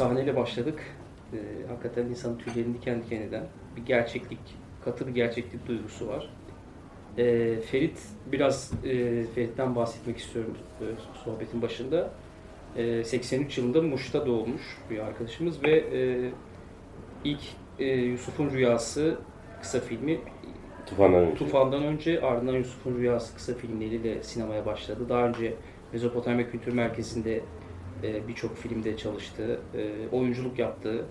Sahneyle başladık. Ee, hakikaten insanın tüylerini diken diken eden bir gerçeklik, katı bir gerçeklik duygusu var. Ee, Ferit, biraz e, Ferit'ten bahsetmek istiyorum e, sohbetin başında. E, 83 yılında Muş'ta doğmuş bir arkadaşımız ve e, ilk e, Yusuf'un Rüyası kısa filmi Tufandan önce. Tufan'dan önce ardından Yusuf'un Rüyası kısa filmleriyle sinemaya başladı. Daha önce Mezopotamya Kültür Merkezi'nde e, birçok filmde çalıştı, e, oyunculuk yaptı,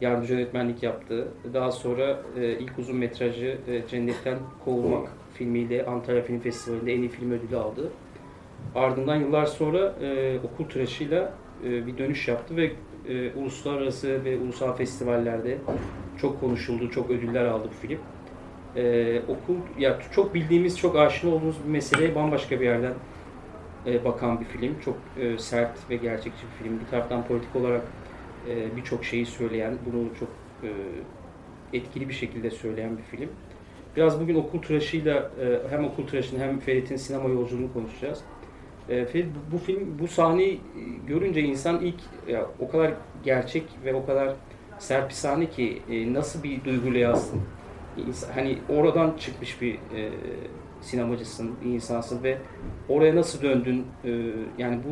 yardımcı yönetmenlik yaptı. Daha sonra e, ilk uzun metrajı e, Cennetten Kovulmak filmiyle Antalya Film Festivali'nde en iyi film ödülü aldı. Ardından yıllar sonra e, okul tıraşıyla e, bir dönüş yaptı ve e, uluslararası ve ulusal festivallerde çok konuşuldu, çok ödüller aldı bu film. E, okul, ya çok bildiğimiz, çok aşina olduğumuz bir meseleye bambaşka bir yerden e, bakan bir film. Çok e, sert ve gerçekçi bir film. Bir taraftan politik olarak e, birçok şeyi söyleyen, bunu çok etkili bir şekilde söyleyen bir film. Biraz bugün okul tıraşıyla hem okul tıraşını hem Ferit'in sinema yolculuğunu konuşacağız. Ferit bu, film, bu sahneyi görünce insan ilk ya, o kadar gerçek ve o kadar sert bir sahne ki nasıl bir duyguyla? İnsan- hani oradan çıkmış bir sinemacısın, bir insansın ve oraya nasıl döndün? E, yani bu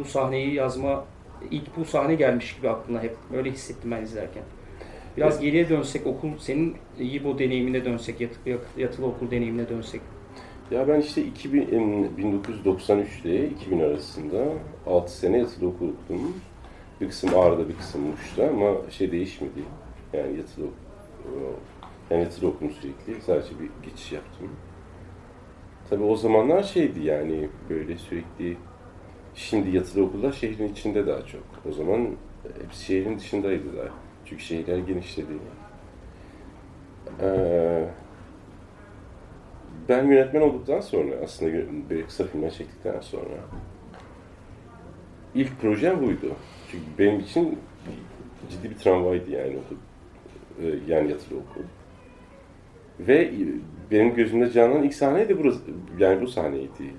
bu sahneyi yazma ilk bu sahne gelmiş gibi aklına hep öyle hissettim ben izlerken. Biraz Evet. geriye dönsek okul senin İbo deneyimine dönsek yatılı, yatılı okul deneyimine dönsek. Ya ben işte 2000, 1993 ile 2000 arasında 6 sene yatılı okul okudum. Bir kısım Ağrı'da, bir kısım Muş'ta ama şey değişmedi. Yani yatılı yani yatılı okudum sürekli. Sadece bir geçiş yaptım. Tabii o zamanlar şeydi yani böyle sürekli şimdi yatılı okullar şehrin içinde daha çok. O zaman hepsi şehrin dışındaydı daha. Çünkü şehirler genişledi. Ee, ben yönetmen olduktan sonra aslında bir kısa filmler çektikten sonra ilk projem buydu. Çünkü benim için ciddi bir tramvaydı yani okul. Ee, yani yatılı okul. Ve benim gözümde canlanan ilk sahne de burası, yani bu sahneydi.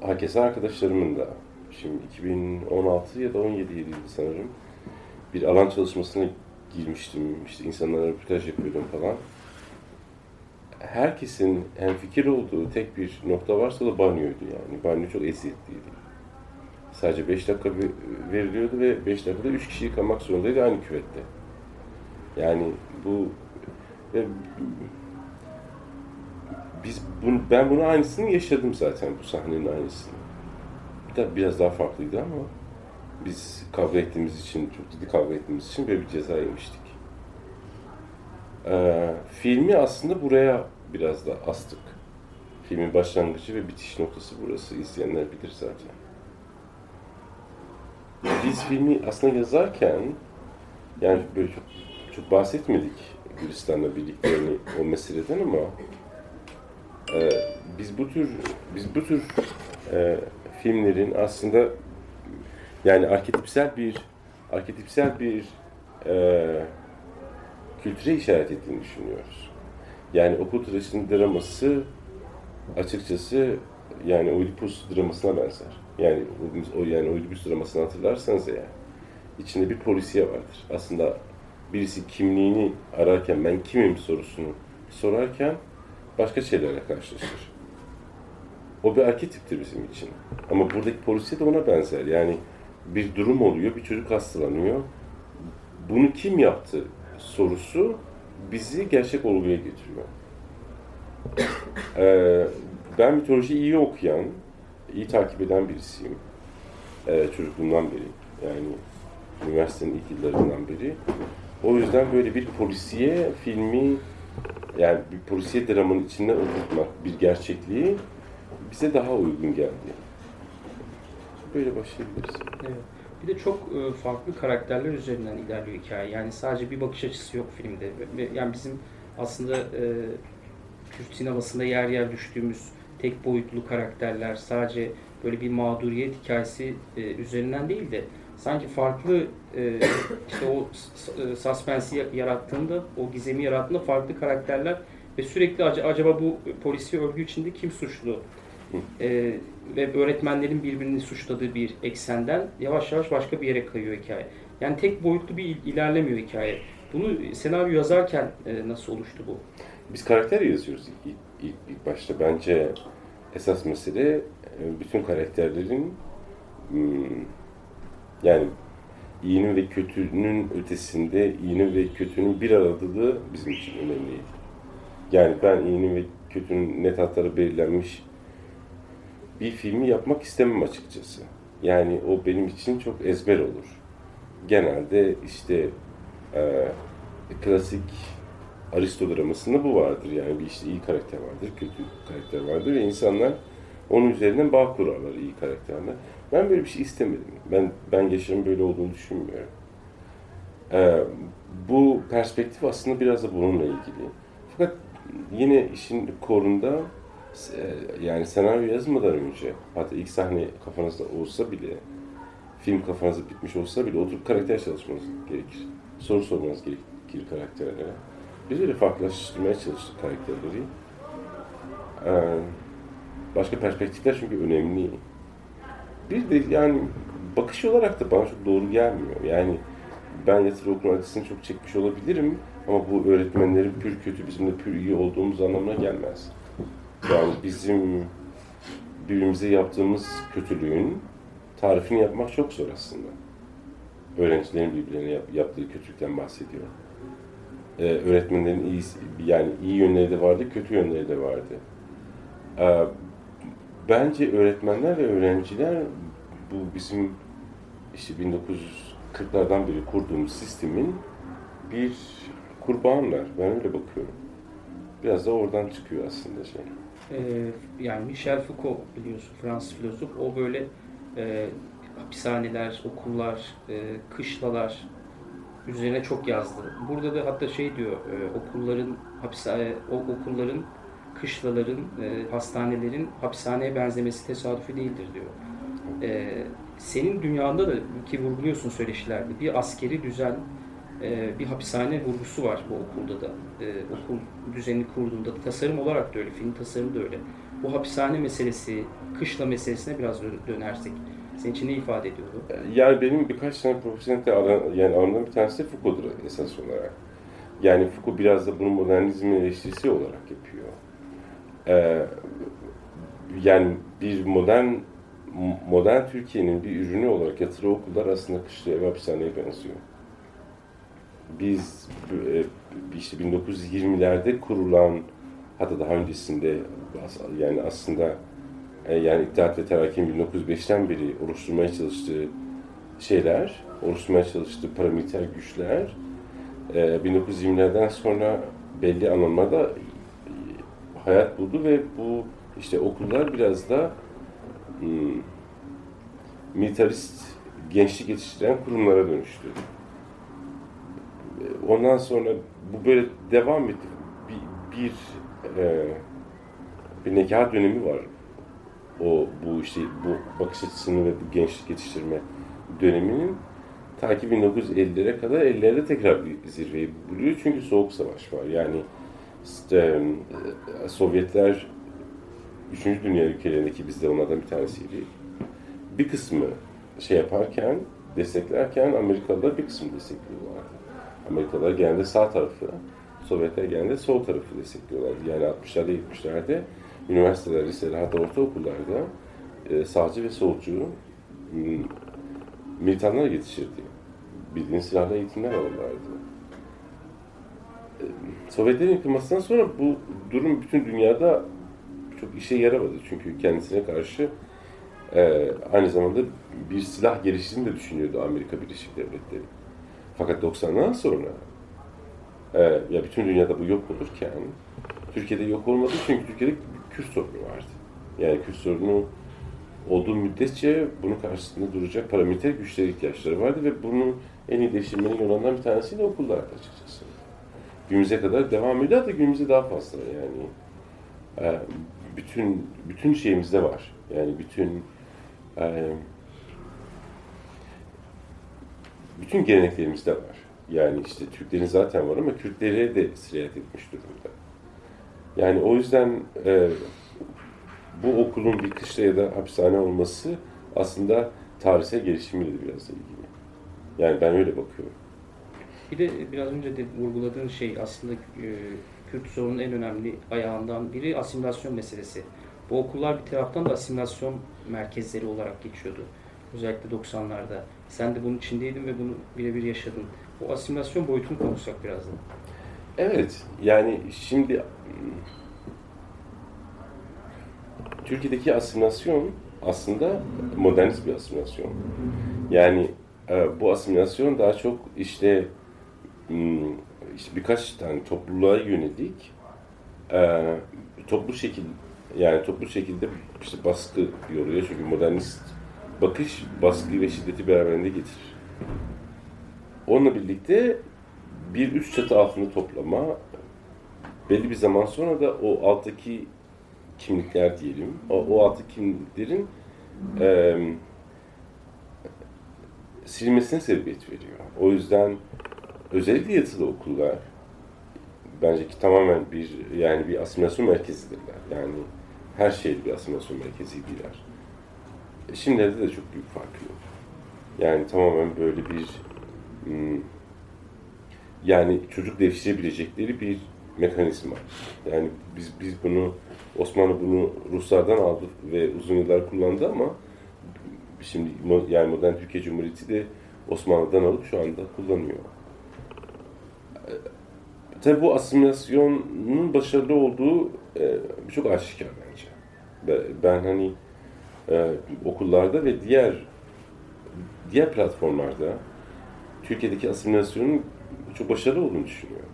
Herkese arkadaşlarımın da. Şimdi 2016 ya da 17 yılıydı sanırım. Bir alan çalışmasına girmiştim. İşte insanlara röportaj yapıyordum falan herkesin hemfikir olduğu tek bir nokta varsa da banyoydu yani. Banyo çok eziyetliydi. Sadece 5 dakika bir- veriliyordu ve 5 dakikada 3 kişi yıkamak zorundaydı aynı küvette. Yani bu ve biz bunu, ben bunu aynısını yaşadım zaten bu sahnenin aynısını. Tabii biraz daha farklıydı ama biz kavga ettiğimiz için, çok ciddi kavga ettiğimiz için böyle bir ceza yemiştik. Ee, filmi aslında buraya biraz da astık. Filmin başlangıcı ve bitiş noktası burası. İzleyenler bilir zaten. biz filmi aslında yazarken yani böyle çok, çok bahsetmedik Gülistan'la birlikte yani o meseleden ama e, biz bu tür biz bu tür e, filmlerin aslında yani arketipsel bir arketipsel bir e, kültüre işaret ettiğini düşünüyoruz. Yani okul tıraşının draması açıkçası yani Oedipus dramasına benzer. Yani o yani Oedipus dramasını hatırlarsanız eğer içinde bir polisiye vardır. Aslında birisi kimliğini ararken ben kimim sorusunu sorarken başka şeylerle karşılaşır. O bir arketiptir bizim için. Ama buradaki polisiye de ona benzer. Yani bir durum oluyor, bir çocuk hastalanıyor. Bunu kim yaptı sorusu bizi gerçek olguya getiriyor. Ee, ben mitoloji iyi okuyan, iyi takip eden birisiyim. Ee, çocukluğumdan beri. Yani üniversitenin ilk yıllarından beri. O yüzden böyle bir polisiye filmi, yani bir polisiye dramın içinde oturtmak, bir gerçekliği bize daha uygun geldi. Böyle başlayabiliriz. Evet. Bir de çok e, farklı karakterler üzerinden ilerliyor hikaye. Yani sadece bir bakış açısı yok filmde. Yani bizim aslında e, Türk sinemasında yer yer düştüğümüz tek boyutlu karakterler sadece böyle bir mağduriyet hikayesi e, üzerinden değil de sanki farklı e, işte o e, suspense'i yarattığında, o gizemi yarattığında farklı karakterler ve sürekli ac- acaba bu polisi örgü içinde kim suçlu? E, ve öğretmenlerin birbirini suçladığı bir eksenden yavaş yavaş başka bir yere kayıyor hikaye. Yani tek boyutlu bir il- ilerlemiyor hikaye. Bunu senaryo yazarken e, nasıl oluştu bu? Biz karakter yazıyoruz ilk, ilk, ilk, başta. Bence esas mesele e, bütün karakterlerin yani iyinin ve kötünün ötesinde iyinin ve kötünün bir aradılığı bizim için önemliydi. Yani ben iyinin ve kötünün net hatları belirlenmiş bir filmi yapmak istemem açıkçası. Yani o benim için çok ezber olur. Genelde işte e, klasik Aristo dramasında bu vardır. Yani bir işte iyi karakter vardır, kötü karakter vardır ve insanlar onun üzerinden bağ kurarlar iyi karakterle. Ben böyle bir şey istemedim. Ben ben Yaşar'ın böyle olduğunu düşünmüyorum. Ee, bu perspektif aslında biraz da bununla ilgili. Fakat yine işin korunda e, yani senaryo yazmadan önce hatta ilk sahne kafanızda olsa bile film kafanızda bitmiş olsa bile oturup karakter çalışmanız gerekir. Soru sormanız gerekir karakterlere. Biz öyle farklılaştırmaya çalıştık karakterleri. Ee, başka perspektifler çünkü önemli. Bir de yani bakış olarak da bana çok doğru gelmiyor. Yani ben yatırı okuma acısını çok çekmiş olabilirim ama bu öğretmenlerin pür kötü bizim de pür iyi olduğumuz anlamına gelmez. Yani bizim birbirimize yaptığımız kötülüğün tarifini yapmak çok zor aslında. Öğrencilerin birbirlerine yap- yaptığı kötülükten bahsediyor. Ee, öğretmenlerin iyi, yani iyi yönleri de vardı, kötü yönleri de vardı. Ee, bence öğretmenler ve öğrenciler bu bizim işte 1940'lardan beri kurduğumuz sistemin bir kurbanlar. Ben öyle bakıyorum. Biraz da oradan çıkıyor aslında şey. Ee, yani Michel Foucault biliyorsun Fransız filozof. O böyle e, hapishaneler, okullar, e, kışlalar üzerine çok yazdı. Burada da hatta şey diyor, e, okulların hapishane, o okulların, kışlaların, e, hastanelerin hapishaneye benzemesi tesadüfi değildir diyor. E, senin dünyanda da ki vurguluyorsun söyleşilerde bir askeri düzen, e, bir hapishane vurgusu var bu okulda da. E, okul düzenini kurduğunda da tasarım olarak da öyle, film tasarımı da öyle. Bu hapishane meselesi, kışla meselesine biraz dön- dönersek senin için ne ifade ediyordu? Yani benim birkaç tane profesyonel alan, yani alanımdan bir tanesi de Foucault'dur esas olarak. Yani Foucault biraz da bunu modernizmin eleştirisi olarak yapıyor. Ee, yani bir modern modern Türkiye'nin bir ürünü olarak yatılı okullar aslında kışlaya ve hapishaneye benziyor. Biz e, işte 1920'lerde kurulan hatta daha öncesinde yani aslında e, yani İttihat ve Terakki'nin 1905'ten beri oluşturmaya çalıştığı şeyler, oluşturmaya çalıştığı paramiliter güçler e, 1920'lerden sonra belli anlamda e, hayat buldu ve bu işte okullar biraz da militarist gençlik yetiştiren kurumlara dönüştü. Ondan sonra bu böyle devam etti. Bir, bir, e, bir nekah dönemi var. O bu işte bu bakış açısını ve bu gençlik yetiştirme döneminin ta ki 1950'lere kadar 50'lerde tekrar bir zirveyi buluyor. Çünkü soğuk savaş var. Yani işte, e, Sovyetler 3. Dünya ülkelerindeki biz de onlardan bir tanesiydi. Bir kısmı şey yaparken, desteklerken Amerikalılar bir kısmı destekliyorlardı. Amerikalılar genelde sağ tarafı, Sovyetler genelde sol tarafı destekliyorlardı. Yani 60'larda 70'lerde üniversiteler, liseler hatta ortaokullarda e, sağcı ve solcu m, militanlar yetişirdi. Bildiğin silahlı eğitimler alırlardı. E, Sovyetlerin yıkılmasından sonra bu durum bütün dünyada çok işe yaramadı. Çünkü kendisine karşı e, aynı zamanda bir silah geliştiğini de düşünüyordu Amerika Birleşik Devletleri. Fakat 90'dan sonra e, ya bütün dünyada bu yok olurken Türkiye'de yok olmadı çünkü Türkiye'de Kürt sorunu vardı. Yani Kürt sorunu olduğu müddetçe bunun karşısında duracak paramiliter güçlere ihtiyaçları vardı ve bunu en iyi değiştirmenin yollarından bir tanesi de okullarda açıkçası. Günümüze kadar devam ediyor da günümüzde daha fazla yani. Bütün bütün şeyimizde var. Yani bütün e, bütün geleneklerimizde var. Yani işte Türklerin zaten var ama Kürtlere de sirayet etmiş durumda. Yani o yüzden e, bu okulun bir ya da hapishane olması aslında tarihsel gelişimiyle de biraz da ilgili. Yani ben öyle bakıyorum. Bir de biraz önce de vurguladığın şey aslında e, Kürt sorunun en önemli ayağından biri asimilasyon meselesi. Bu okullar bir taraftan da asimilasyon merkezleri olarak geçiyordu. Özellikle 90'larda. Sen de bunun içindeydin ve bunu birebir yaşadın. O asimilasyon boyutunu konuşsak birazdan. Evet, yani şimdi Türkiye'deki asimilasyon aslında modernist bir asimilasyon. Yani e, bu asimilasyon daha çok işte, hmm, işte birkaç tane topluluğa yönelik e, toplu şekil yani toplu şekilde işte baskı yoruyor çünkü modernist bakış baskıyı ve şiddeti beraberinde getirir. Onunla birlikte bir üst çatı altında toplama belli bir zaman sonra da o alttaki kimlikler diyelim, o, o alttaki kimliklerin e, silmesine sebebiyet veriyor. O yüzden özellikle yatılı okullar bence ki tamamen bir yani bir asimilasyon merkezidirler. Yani her şeyde bir asimilasyon merkeziydiler. E, şimdilerde de çok büyük farkı yok. Yani tamamen böyle bir hmm, yani çocuk devşirebilecekleri bir mekanizma. Yani biz biz bunu Osmanlı bunu Ruslardan aldı ve uzun yıllar kullandı ama şimdi yani modern Türkiye Cumhuriyeti de Osmanlı'dan alıp şu anda kullanıyor. Tabii bu asimilasyonun başarılı olduğu e, çok aşikar bence. Ben, ben hani e, okullarda ve diğer diğer platformlarda Türkiye'deki asimilasyonun çok başarılı olduğunu düşünüyorum.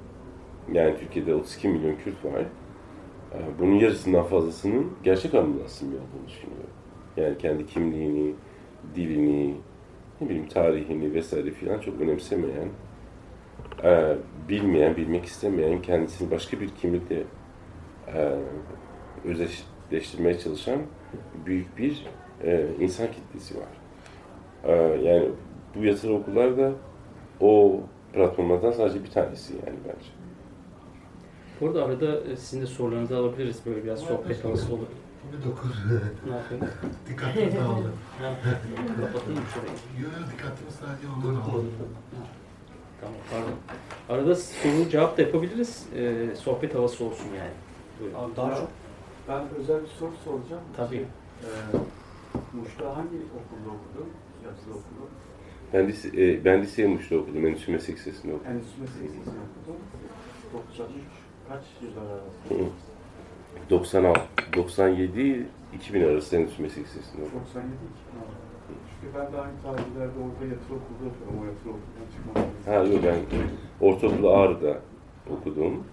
Yani Türkiye'de 32 milyon Kürt var. E, bunun yarısından fazlasının gerçek anlamda asimile olduğunu düşünüyorum. Yani kendi kimliğini, dilini, ne bileyim tarihini vesaire filan çok önemsemeyen, e, bilmeyen, bilmek istemeyen, kendisini başka bir kimlikle e, özdeşleştirmeye çalışan büyük bir e, insan kitlesi var. E, yani bu yatılı okullar da o platformlardan sadece bir tanesi yani bence. Bu arada arada e, sizin de sorularınızı alabiliriz. Böyle biraz sohbet havası olur. Şimdi dokuz. Ne yapıyorsun? Dikkatimiz dağıldı. Mı şurayı? Yok dikkatimiz sadece ondan aldı. Tamam pardon. Arada soru cevap da yapabiliriz. Ee, sohbet havası olsun yani. Buyurun. Abi daha çok ben özel bir soru soracağım. Tabii. Ee, Muş'ta hangi okulda okudun? Yatılı okulda. Ben, lise, e, ben liseyi Muş'ta okudum. Endüstri Meslek Lisesi'nde okudum. Endüstri Meslek okudun. 93 kaç yıllar arası? 96, 97, 2000 arası Endüstri Meslek Lisesi'nde okudum. 97 2006. Çünkü ben de aynı tarihlerde orada yatılı okulda okuyorum. O yatılı okuldan çıkmadım. Ha yok ben ortaokulu Ağrı'da okudum.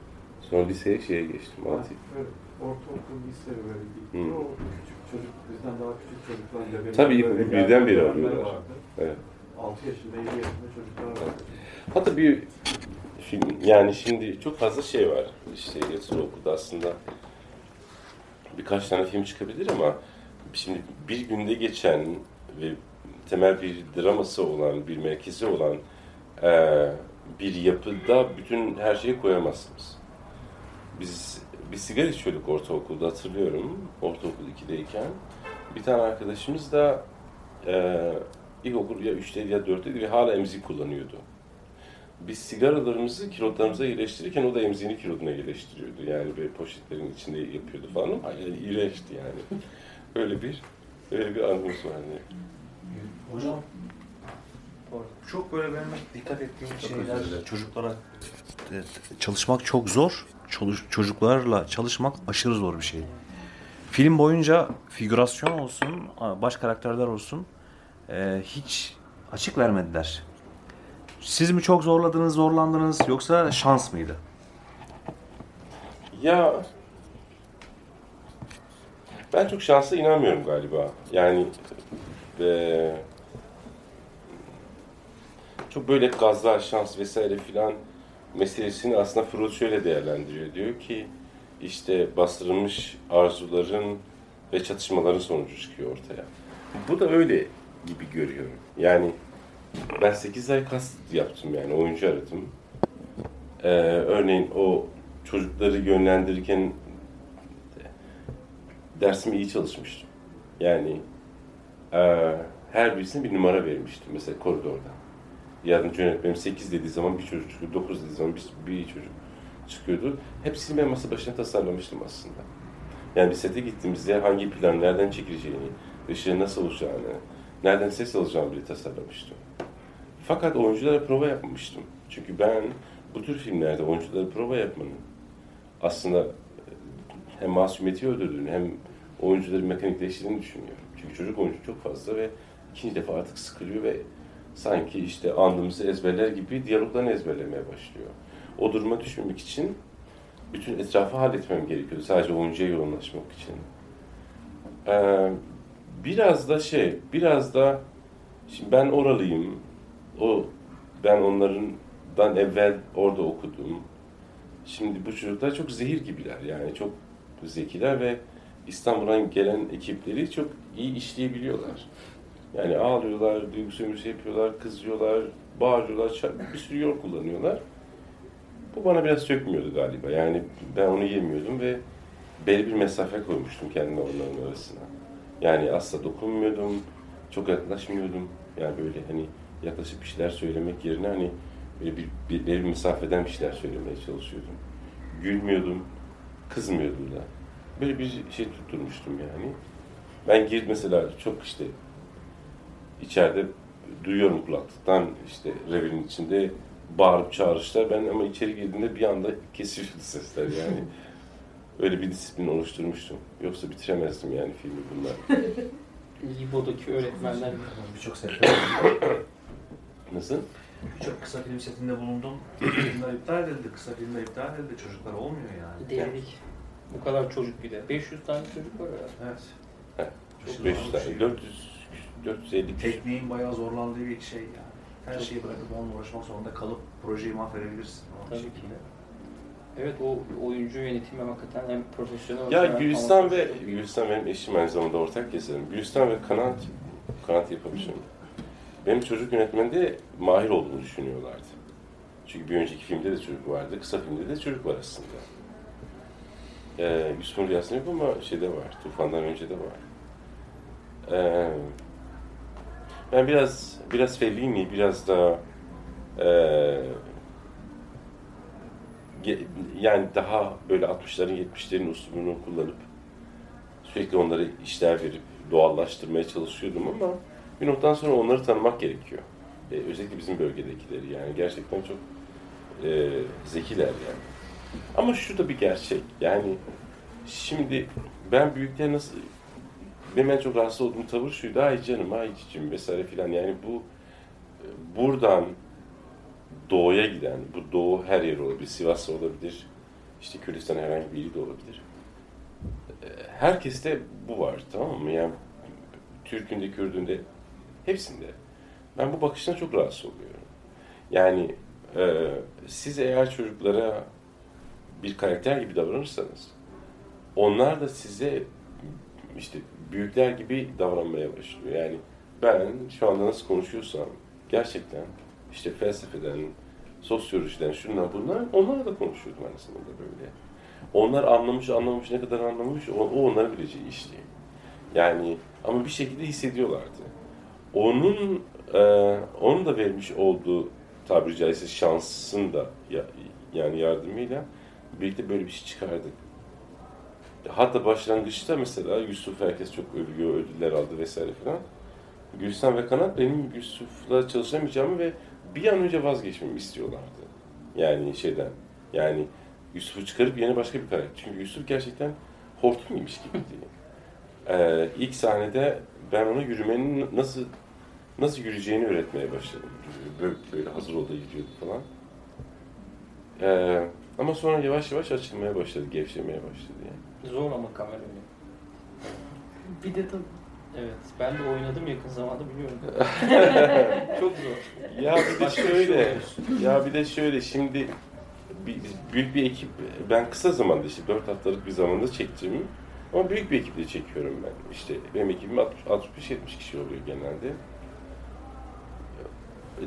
Sonra liseye şeye geçtim. Fatih. Böyle ortaokul, lise böyle gitti. Hı. O küçük çocuk, bizden daha küçük çocuklar. Tabii, böyle birden beri geldi, alıyorlar. vardı. Evet. 6 yaşında, 7 yaşında çocuklar var. Hatta bir film, yani şimdi çok fazla şey var. İşte yatılı okulda aslında birkaç tane film çıkabilir ama şimdi bir günde geçen ve temel bir draması olan, bir merkezi olan eee, bir yapıda bütün her şeyi koyamazsınız. Biz bir sigara içiyorduk ortaokulda hatırlıyorum. Ortaokul 2'deyken. Bir tane arkadaşımız da eee ilkokul ya 3'te ya 4'teydi ve hala emzik kullanıyordu. Biz sigaralarımızı kilotlarımıza yerleştirirken o da emziğini kiloduna yerleştiriyordu. Yani böyle poşetlerin içinde yapıyordu falan. Yani iğrençti yani. Öyle bir öyle bir anımız var. Yani. Hocam çok böyle benim dikkat ettiğim şeyler çocuklara evet, çalışmak çok zor. Çalış- çocuklarla çalışmak aşırı zor bir şey. Film boyunca figürasyon olsun, baş karakterler olsun e, hiç açık vermediler. Siz mi çok zorladınız, zorlandınız yoksa şans mıydı? Ya ben çok şansa inanmıyorum galiba. Yani eee, çok böyle gazlar, şans vesaire filan meselesini aslında Freud şöyle değerlendiriyor. Diyor ki işte bastırılmış arzuların ve çatışmaların sonucu çıkıyor ortaya. Bu da öyle gibi görüyorum. Yani ben 8 ay kas yaptım yani oyuncu aradım. Ee, örneğin o çocukları yönlendirirken dersime iyi çalışmıştım. Yani e, her birisine bir numara vermiştim mesela koridorda. Yardımcı yönetmenim 8 dediği zaman bir çocuk çıkıyor, 9 dediği zaman bir, bir çocuk çıkıyordu. Hepsini ben masa başına tasarlamıştım aslında. Yani bir sete gittiğimizde hangi plan, nereden çekileceğini, ışığın nasıl olacağını, nereden ses alacağımı bile tasarlamıştım. Fakat oyunculara prova yapmamıştım. Çünkü ben bu tür filmlerde oyunculara prova yapmanın aslında hem masumiyeti öldürdüğünü hem oyuncuları mekanikleştirdiğini düşünüyorum. Çünkü çocuk oyuncu çok fazla ve ikinci defa artık sıkılıyor ve sanki işte andımızı ezberler gibi diyaloglarını ezberlemeye başlıyor. O duruma düşmemek için bütün etrafı halletmem gerekiyordu. Sadece oyuncuya yoğunlaşmak için. Ee, biraz da şey, biraz da şimdi ben oralıyım. O ben onlardan evvel orada okudum. Şimdi bu çocuklar çok zehir gibiler yani çok zekiler ve İstanbul'dan gelen ekipleri çok iyi işleyebiliyorlar. Yani ağlıyorlar, duygu sömürüsü yapıyorlar, kızıyorlar, bağırıyorlar, bir sürü yol kullanıyorlar. Bu bana biraz sökmüyordu galiba. Yani ben onu yemiyordum ve belli bir mesafe koymuştum kendime onların arasına. Yani asla dokunmuyordum, çok yaklaşmıyordum. Yani böyle hani yaklaşıp bir şeyler söylemek yerine hani böyle bir, bir, bir mesafeden bir şeyler söylemeye çalışıyordum. Gülmüyordum, kızmıyordum da. Böyle bir şey tutturmuştum yani. Ben girdim mesela çok işte içeride duyuyorum kulaklıktan işte revinin içinde bağırıp çağrışlar. Ben ama içeri girdiğimde bir anda kesiliyordu sesler yani. Öyle bir disiplin oluşturmuştum. Yoksa bitiremezdim yani filmi bunlar. İbo'daki öğretmenler Birçok sette Nasıl? birçok kısa film setinde bulundum. Filmler iptal edildi, kısa filmler iptal edildi. Çocuklar olmuyor yani. denedik. Bu kadar çocuk bir de. 500 tane çocuk var herhalde. Evet. İşte 500 tane, 400, 450 kişi. Tekniğin bayağı zorlandığı bir şey yani. Her şeyi bırakıp onunla uğraşmak zorunda kalıp projeyi mahvedebilirsin. O Tabii şekilde. ki. Evet o oyuncu yönetimi hakikaten hem profesyonel Ya Gülistan ve Gülistan benim eşim aynı zamanda ortak yazarım. Gülistan ve Kanat, Kanat yapabilirim. Benim çocuk yönetmende mahir olduğunu düşünüyorlardı. Çünkü bir önceki filmde de çocuk vardı, kısa filmde de çocuk var aslında. Ee, Yusuf'un rüyasında yok ama şeyde var, Tufan'dan önce de var. Ee, ben biraz, biraz Fellini, biraz da ge- yani daha böyle 60'ların 70'lerin usulünü kullanıp sürekli onlara işler verip doğallaştırmaya çalışıyordum ama bir noktadan sonra onları tanımak gerekiyor. Ee, özellikle bizim bölgedekileri yani gerçekten çok e, zekiler yani. Ama şu da bir gerçek yani şimdi ben büyükler nasıl benim en çok rahatsız olduğum tavır şuydu ay canım ay cicim vesaire filan yani bu buradan doğuya giden, bu doğu her yer olabilir, Sivas olabilir, işte Kürdistan herhangi bir ili de olabilir. Ee, Herkeste bu var tamam mı? Yani Türk'ünde, Kürd'ünde, hepsinde. Ben bu bakıştan çok rahatsız oluyorum. Yani e, siz eğer çocuklara bir karakter gibi davranırsanız onlar da size işte büyükler gibi davranmaya başlıyor. Yani ben şu anda nasıl konuşuyorsam gerçekten işte felsefeden, sosyolojiden şunlar bunlar onlarla da konuşuyordum aynı zamanda böyle. Onlar anlamış anlamamış ne kadar anlamış o, o onların bileceği iş değil. Yani ama bir şekilde hissediyorlardı. Onun e, onun da vermiş olduğu tabiri caizse şansın da ya, yani yardımıyla birlikte böyle bir şey çıkardık. Hatta başlangıçta mesela Yusuf herkes çok övüyor, ödüller aldı vesaire falan. Gülsen ve Kanat benim Yusuf'la çalışamayacağımı ve bir an önce vazgeçmemi istiyorlardı. Yani şeyden, yani Yusuf'u çıkarıp yeni başka bir karakter. Çünkü Yusuf gerçekten hortum yemiş gibiydi. Ee, ilk sahnede ben ona yürümenin nasıl nasıl yürüyeceğini öğretmeye başladım. Böyle, böyle hazır oldu yürüyordu falan. Ee, ama sonra yavaş yavaş açılmaya başladı, gevşemeye başladı yani. Zor ama kamera öyle. Bir de tabii. Evet. Ben de oynadım yakın zamanda biliyorum. Çok zor. Ya bir de Başka bir şey şöyle, ya bir de şöyle şimdi bir, biz büyük bir ekip, ben kısa zamanda işte 4 haftalık bir zamanda çektim. Ama büyük bir ekiple çekiyorum ben. İşte benim ekibim 65-70 kişi oluyor genelde.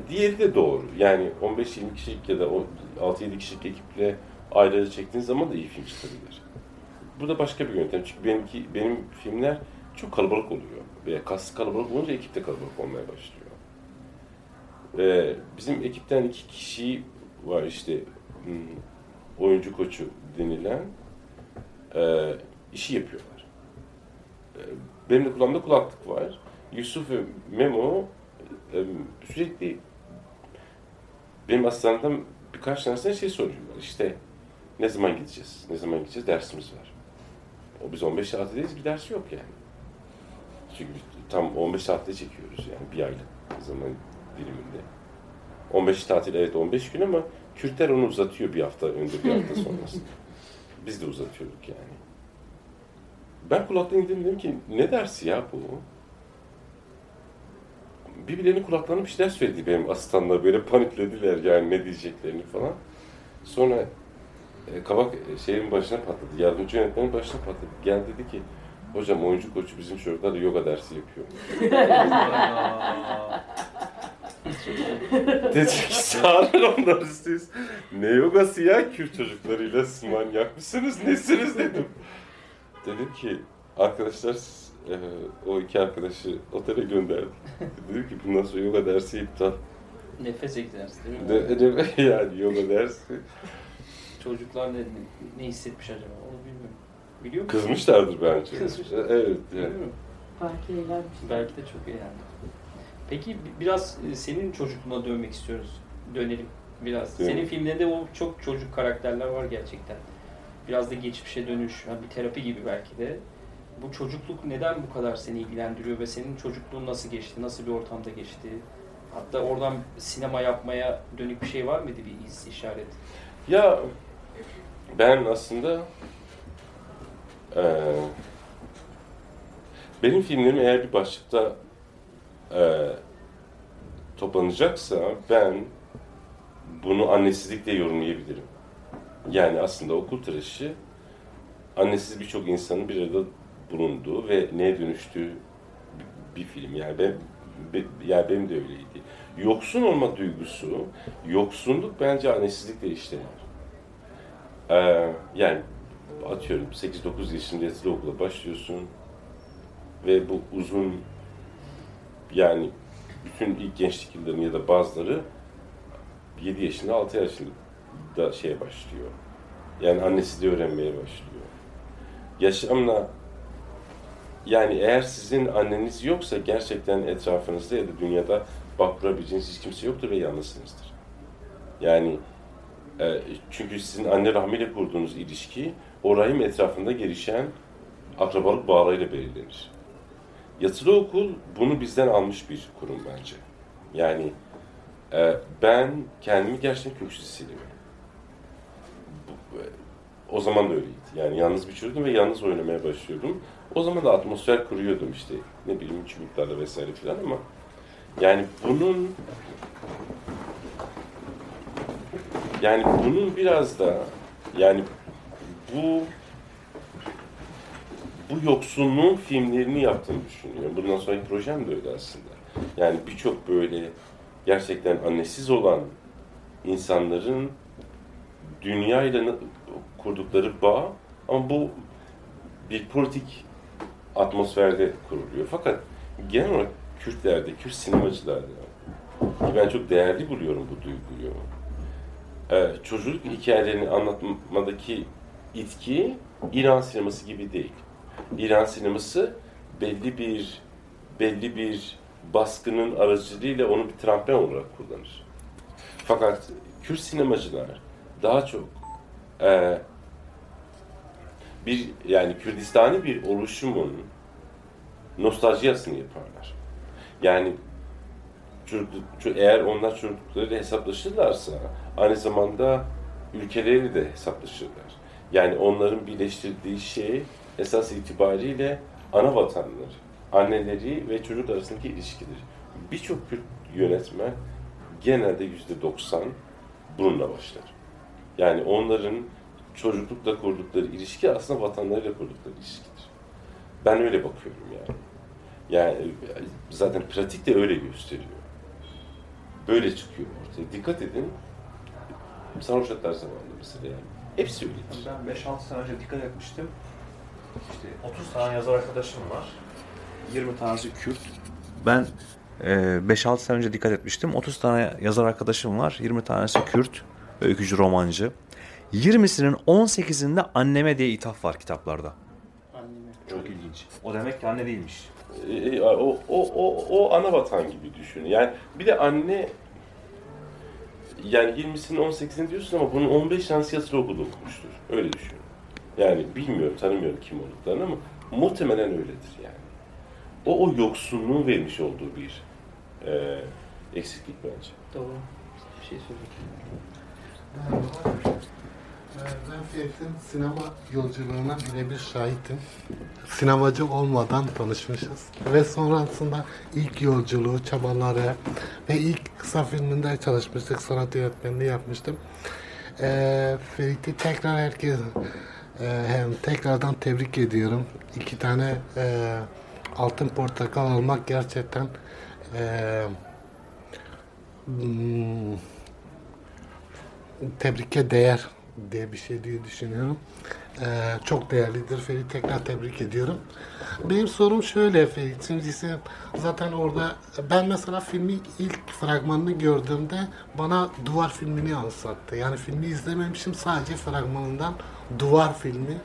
Diğeri de doğru. Yani 15-20 kişilik ya da o 6-7 kişilik ekiple ayrı ayrı çektiğin zaman da iyi film çıkabilir. Bu da başka bir yöntem. Çünkü benimki, benim filmler çok kalabalık oluyor. Ve kas kalabalık olunca ekip de kalabalık olmaya başlıyor. Ve bizim ekipten iki kişi var işte hmm, oyuncu koçu denilen e, işi yapıyorlar. E, benim de kulağımda kulaklık var. Yusuf ve Memo e, sürekli benim asistanımdan birkaç tanesine şey soruyorlar. İşte ne zaman gideceğiz? Ne zaman gideceğiz? Dersimiz var. O biz 15 saatteyiz bir ders yok yani. Çünkü tam 15 saatte çekiyoruz yani bir aylık zaman diliminde. 15 tatil evet 15 gün ama Kürtler onu uzatıyor bir hafta önce bir hafta sonrasında. Biz de uzatıyorduk yani. Ben kulaktan indim dedim ki ne dersi ya bu? Birbirlerinin kulaklarına bir şeyler söyledi benim asistanlar böyle paniklediler yani ne diyeceklerini falan. Sonra e, kabak e, şeyin başına patladı, yardımcı yönetmenin başına patladı. Gel dedi ki hocam oyuncu koçu bizim çocuklar yoga dersi yapıyor. Dedi ki çağırın onları siz. Ne yogası ya Kürt çocuklarıyla siz manyak mısınız nesiniz dedim. Dedim ki arkadaşlar siz, e, o iki arkadaşı otele gönderdim. Dedim ki bundan sonra yoga dersi iptal. Nefes egzersizi değil mi? De, de, yani yoga dersi. Çocuklar ne, ne hissetmiş acaba? Onu bilmiyorum. Biliyor musun? Kızmışlardır bence. Kızmışlar. Evet yani. Belki eğlenmiş. Belki de çok eğlendi. Peki bi- biraz e, senin çocukluğuna dönmek istiyoruz. Dönelim biraz. Dönelim. Senin filmlerinde o çok çocuk karakterler var gerçekten. Biraz da geçmişe dönüş, bir terapi gibi belki de. Bu çocukluk neden bu kadar seni ilgilendiriyor ve senin çocukluğun nasıl geçti, nasıl bir ortamda geçti? Hatta oradan sinema yapmaya dönük bir şey var mıydı bir iz, işaret? Ya ben aslında eee, benim filmlerim eğer bir başlıkta eee, toplanacaksa ben bunu annesizlikle yorumlayabilirim. Yani aslında okul tıraşı annesiz birçok insanın bir arada bulunduğu ve neye dönüştüğü bir film. Yani ben be- yani benim de öyleydi. Yoksun olma duygusu, yoksunluk bence annesizlikle işlenir. Ee, yani atıyorum 8-9 yaşında yatılı okula başlıyorsun ve bu uzun yani bütün ilk gençlik yıllarını ya da bazıları 7 yaşında 6 yaşında şeye başlıyor. Yani annesi de öğrenmeye başlıyor. Yaşamla yani eğer sizin anneniz yoksa gerçekten etrafınızda ya da dünyada baktırabileceğiniz hiç kimse yoktur ve yalnızsınızdır. Yani e, çünkü sizin anne rahmiyle kurduğunuz ilişki o rahim etrafında gelişen akrabalık bağlarıyla belirlenir. Yatılı okul bunu bizden almış bir kurum bence. Yani e, ben kendimi gerçekten köksüz hissediyorum. E, O zaman da öyleydi. Yani yalnız bir çocuğum ve yalnız oynamaya başlıyordum. O zaman da atmosfer kuruyordum işte. Ne bileyim çubuklarla vesaire filan ama Yani bunun yani bunun biraz da yani bu bu yoksunluğun filmlerini yaptığını düşünüyorum. Bundan sonraki projem de öyle aslında. Yani birçok böyle gerçekten annesiz olan insanların dünyayla kurdukları bağ ama bu bir politik atmosferde kuruluyor. Fakat genel olarak Kürtlerde, Kürt sinemacılarda ki ben çok değerli buluyorum bu duyguyu. Ee, çocukluk hikayelerini anlatmadaki itki İran sineması gibi değil. İran sineması belli bir belli bir baskının aracılığıyla onu bir trampen olarak kullanır. Fakat Kürt sinemacılar daha çok e, bir yani Kürdistani bir oluşumun nostaljiyasını yaparlar. Yani çocukluk, ço- eğer onlar çocukluklarıyla hesaplaşırlarsa aynı zamanda ülkeleri de hesaplaşırlar. Yani onların birleştirdiği şey esas itibariyle ana vatanları, anneleri ve çocuk arasındaki ilişkidir. Birçok Kürt yönetmen genelde yüzde 90 bununla başlar. Yani onların çocuklukla kurdukları ilişki aslında vatanlarıyla kurdukları ilişkidir. Ben öyle bakıyorum yani. Yani zaten pratik de öyle gösteriyor. Böyle çıkıyor ortaya. Dikkat edin. Sarhoş Atlar zamanında mesela yani. Hepsi öyledir. Ben 5-6 sene önce dikkat etmiştim. İşte 30 tane yazar arkadaşım var. 20 tanesi Kürt. Ben e, 5-6 sene önce dikkat etmiştim. 30 tane yazar arkadaşım var. 20 tanesi Kürt, öykücü, romancı. 20'sinin 18'inde anneme diye ithaf var kitaplarda. Anneme. Çok ilginç. O demek ki anne değilmiş. E, o, o, o, o ana vatan gibi düşün. Yani bir de anne yani 20'sinin 18'ini diyorsun ama bunun 15 tanesi yatılı okulda okumuştur. Öyle düşün. Yani bilmiyorum, tanımıyorum kim olduklarını ama muhtemelen öyledir yani. O, o yoksunluğun vermiş olduğu bir e, eksiklik bence. Doğru. Bir şey söyleyeyim. Ee, Ben Ferit'in sinema yolculuğuna birebir şahitim. Sinemacı olmadan tanışmışız. Ve sonrasında ilk yolculuğu, çabaları ve ilk kısa filminde çalışmıştık. Sanat yönetmenliği yapmıştım. Ee, Ferit'i tekrar herkes e, hem tekrardan tebrik ediyorum. İki tane e, altın portakal almak gerçekten e, hmm, tebrike değer diye bir şey diye düşünüyorum. Ee, çok değerlidir. Ferit tekrar tebrik ediyorum. Benim sorum şöyle Ferit. Şimdi zaten orada ben mesela filmi ilk fragmanını gördüğümde bana duvar filmini anımsattı. Yani filmi izlememişim sadece fragmanından duvar filmi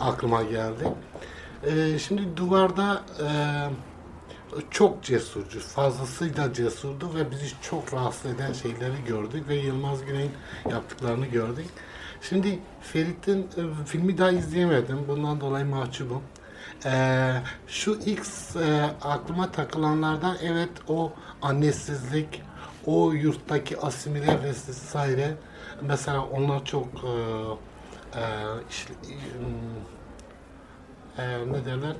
aklıma geldi. Ee, şimdi duvarda e, çok cesurcu, fazlasıyla cesurdu ve bizi çok rahatsız eden şeyleri gördük ve Yılmaz Güney'in yaptıklarını gördük. Şimdi Ferit'in e, filmi daha izleyemedim. Bundan dolayı mahcubum. Ee, şu ilk e, aklıma takılanlardan evet o annesizlik, o yurttaki asimile vesaire. Mesela onlar çok e, e, işte, e, ne derler?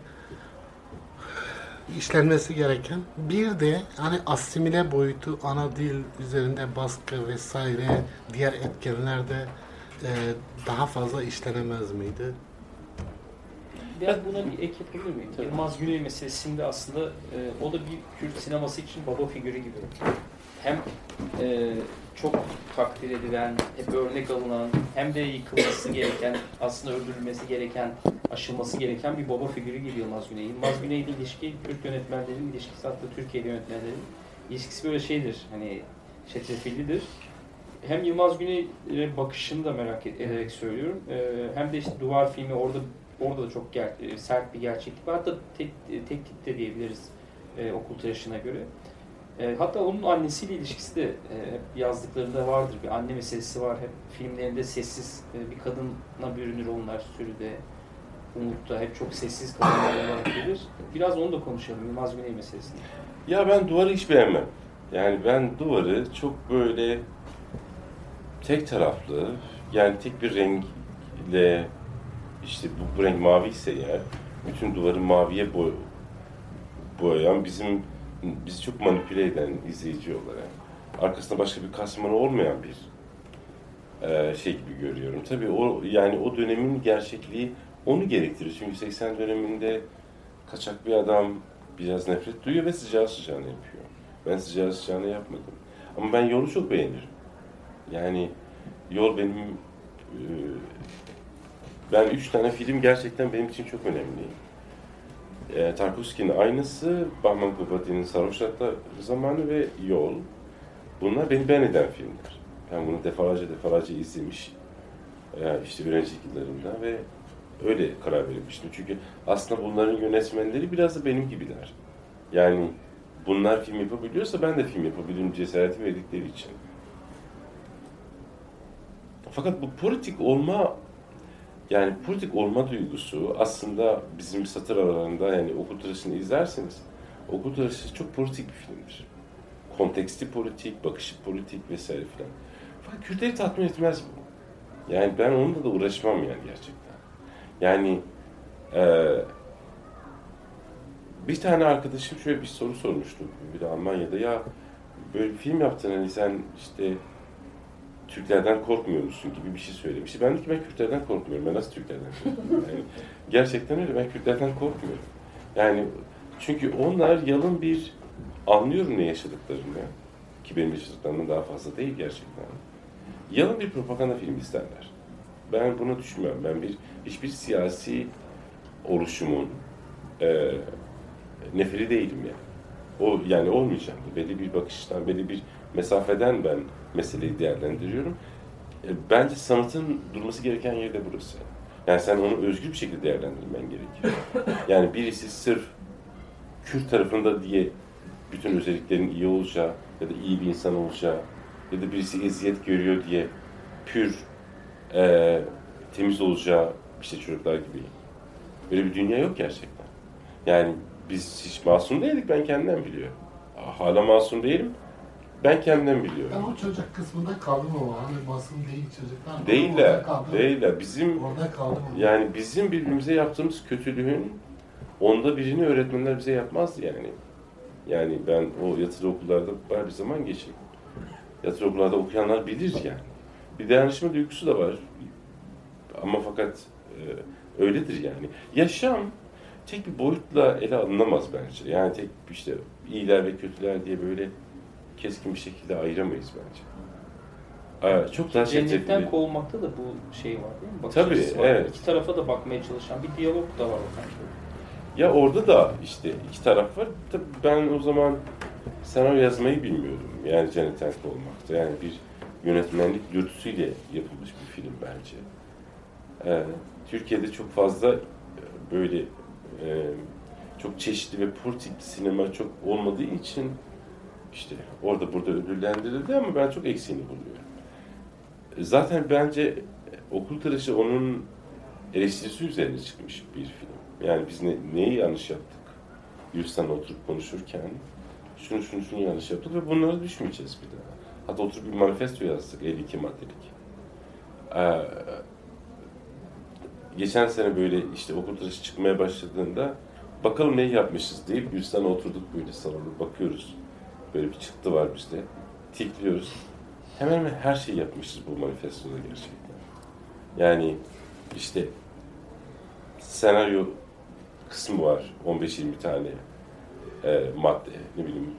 işlenmesi gereken bir de hani asimile boyutu ana dil üzerinde baskı vesaire diğer etkenlerde e, daha fazla işlenemez miydi? Biraz buna bir ek yapabilir miyim? Yılmaz Güney meselesinde aslında e, o da bir Kürt sineması için baba figürü gibi. Hem e, çok takdir edilen, hep örnek alınan, hem de yıkılması gereken, aslında öldürülmesi gereken, aşılması gereken bir baba figürü gibi Yılmaz Güney. Yılmaz Güney ile ilişki, Kürt yönetmenlerin ilişkisi, hatta Türkiye'de yönetmenlerin ilişkisi böyle şeydir, hani çetrefillidir. Hem Yılmaz Güney'e bakışını da merak ed- ederek söylüyorum. E, hem de işte Duvar filmi orada orada da çok ger- e, sert bir gerçeklik var. Hatta tek, e, tek tip de diyebiliriz e, okul tıraşına göre. Hatta onun annesiyle ilişkisi de e, yazdıklarında vardır. Bir anne meselesi var. Hep filmlerinde sessiz bir kadına bürünür onlar sürüde. Umut'ta hep çok sessiz kadınlar olarak gelir. Biraz onu da konuşalım Yılmaz Güney meselesini. Ya ben duvarı hiç beğenmem. Yani ben duvarı çok böyle tek taraflı, yani tek bir renkle işte bu, bu renk mavi ise eğer bütün duvarı maviye boy, boyayan bizim bizi çok manipüle eden izleyici olarak arkasında başka bir kasmanı olmayan bir e, şey gibi görüyorum. Tabii o yani o dönemin gerçekliği onu gerektirir. Çünkü 80 döneminde kaçak bir adam biraz nefret duyuyor ve sıcağı sıcağına yapıyor. Ben sıcağı sıcağına yapmadım. Ama ben yolu çok beğenirim. Yani yol benim e, ben üç tane film gerçekten benim için çok önemli. E, Tarkovski'nin aynısı, Bahman Kupati'nin Sarhoş Zamanı ve Yol. Bunlar beni ben eden filmler. Ben bunu defalarca defalarca izlemiş. E, işte öğrenci yıllarında ve öyle karar vermiştim. Çünkü aslında bunların yönetmenleri biraz da benim gibiler. Yani bunlar film yapabiliyorsa ben de film yapabilirim cesareti verdikleri için. Fakat bu politik olma yani politik olma duygusu aslında bizim satır aralarında yani okul tıraşını izlerseniz okul tıraşı çok politik bir filmdir. Konteksti politik, bakışı politik vesaire filan. Fakat Kürtleri tatmin etmez bu. Yani ben onunla da uğraşmam yani gerçekten. Yani e, bir tane arkadaşım şöyle bir soru sormuştu bir de Almanya'da ya böyle bir film yaptın hani sen işte Türklerden korkmuyor musun gibi bir şey söylemişti. Ben de ki ben Kürtlerden korkmuyorum. Ben nasıl Türklerden korkmuyorum? Yani gerçekten öyle. Ben Kürtlerden korkmuyorum. Yani çünkü onlar yalın bir anlıyorum ne yaşadıklarını. Ki benim yaşadıklarımdan daha fazla değil gerçekten. Yalın bir propaganda filmi isterler. Ben bunu düşünmüyorum. Ben bir hiçbir siyasi oluşumun e, neferi değilim yani. O yani olmayacağım. Belli bir bakıştan, belli bir mesafeden ben meseleyi değerlendiriyorum. E, bence sanatın durması gereken yer de burası. Yani sen onu özgür bir şekilde değerlendirmen gerekiyor. Yani birisi sırf Kürt tarafında diye bütün özelliklerin iyi olacağı ya da iyi bir insan olacağı ya da birisi eziyet görüyor diye pür e, temiz olacağı işte çocuklar gibi. Böyle bir dünya yok gerçekten. Yani biz hiç masum değildik ben kendimden biliyorum. Hala masum değilim. Ben kendimden biliyorum. Ben o çocuk kısmında kaldım ama hani masum değil çocuklar. Değiller, değiller. Bizim Orada kaldım. yani bizim birbirimize yaptığımız kötülüğün onda birini öğretmenler bize yapmazdı yani. Yani ben o yatılı okullarda bayağı bir zaman geçirdim. Yatılı okullarda okuyanlar bilir yani. Bir dayanışma duygusu da var. Ama fakat e, öyledir yani. Yaşam tek bir boyutla ele alınamaz bence. Yani tek işte iyiler ve kötüler diye böyle keskin bir şekilde ayıramayız bence. Aa, çok daha Cennetten kovulmakta da bu şey var değil mi? Bakış Tabii, var. evet. İki tarafa da bakmaya çalışan bir diyalog da var. Ya orada da işte iki taraf var. Tabii ben o zaman senaryo yazmayı bilmiyordum. Yani cennetten kovulmakta. Yani bir yönetmenlik dürtüsüyle yapılmış bir film bence. Ee, Türkiye'de çok fazla böyle e, çok çeşitli ve politik sinema çok olmadığı için işte orada burada ödüllendirildi ama ben çok eksiğini buluyorum. Zaten bence e, Okul Tıraşı onun eleştirisi üzerine çıkmış bir film. Yani biz ne, neyi yanlış yaptık? Gülsan'la oturup konuşurken şunu şunu şunu yanlış yaptık ve bunlara düşmeyeceğiz bir daha. Hatta oturup bir manifesto yazdık 52 maddelik. Ee, geçen sene böyle işte okul tıraşı çıkmaya başladığında bakalım neyi yapmışız deyip Gülsan'la oturduk böyle salonda bakıyoruz. Böyle bir çıktı var bizde. Tikliyoruz. Hemen hemen her şeyi yapmışız bu manifestoda gerçekten. Yani işte senaryo kısmı var. 15-20 tane e, madde. Ne bileyim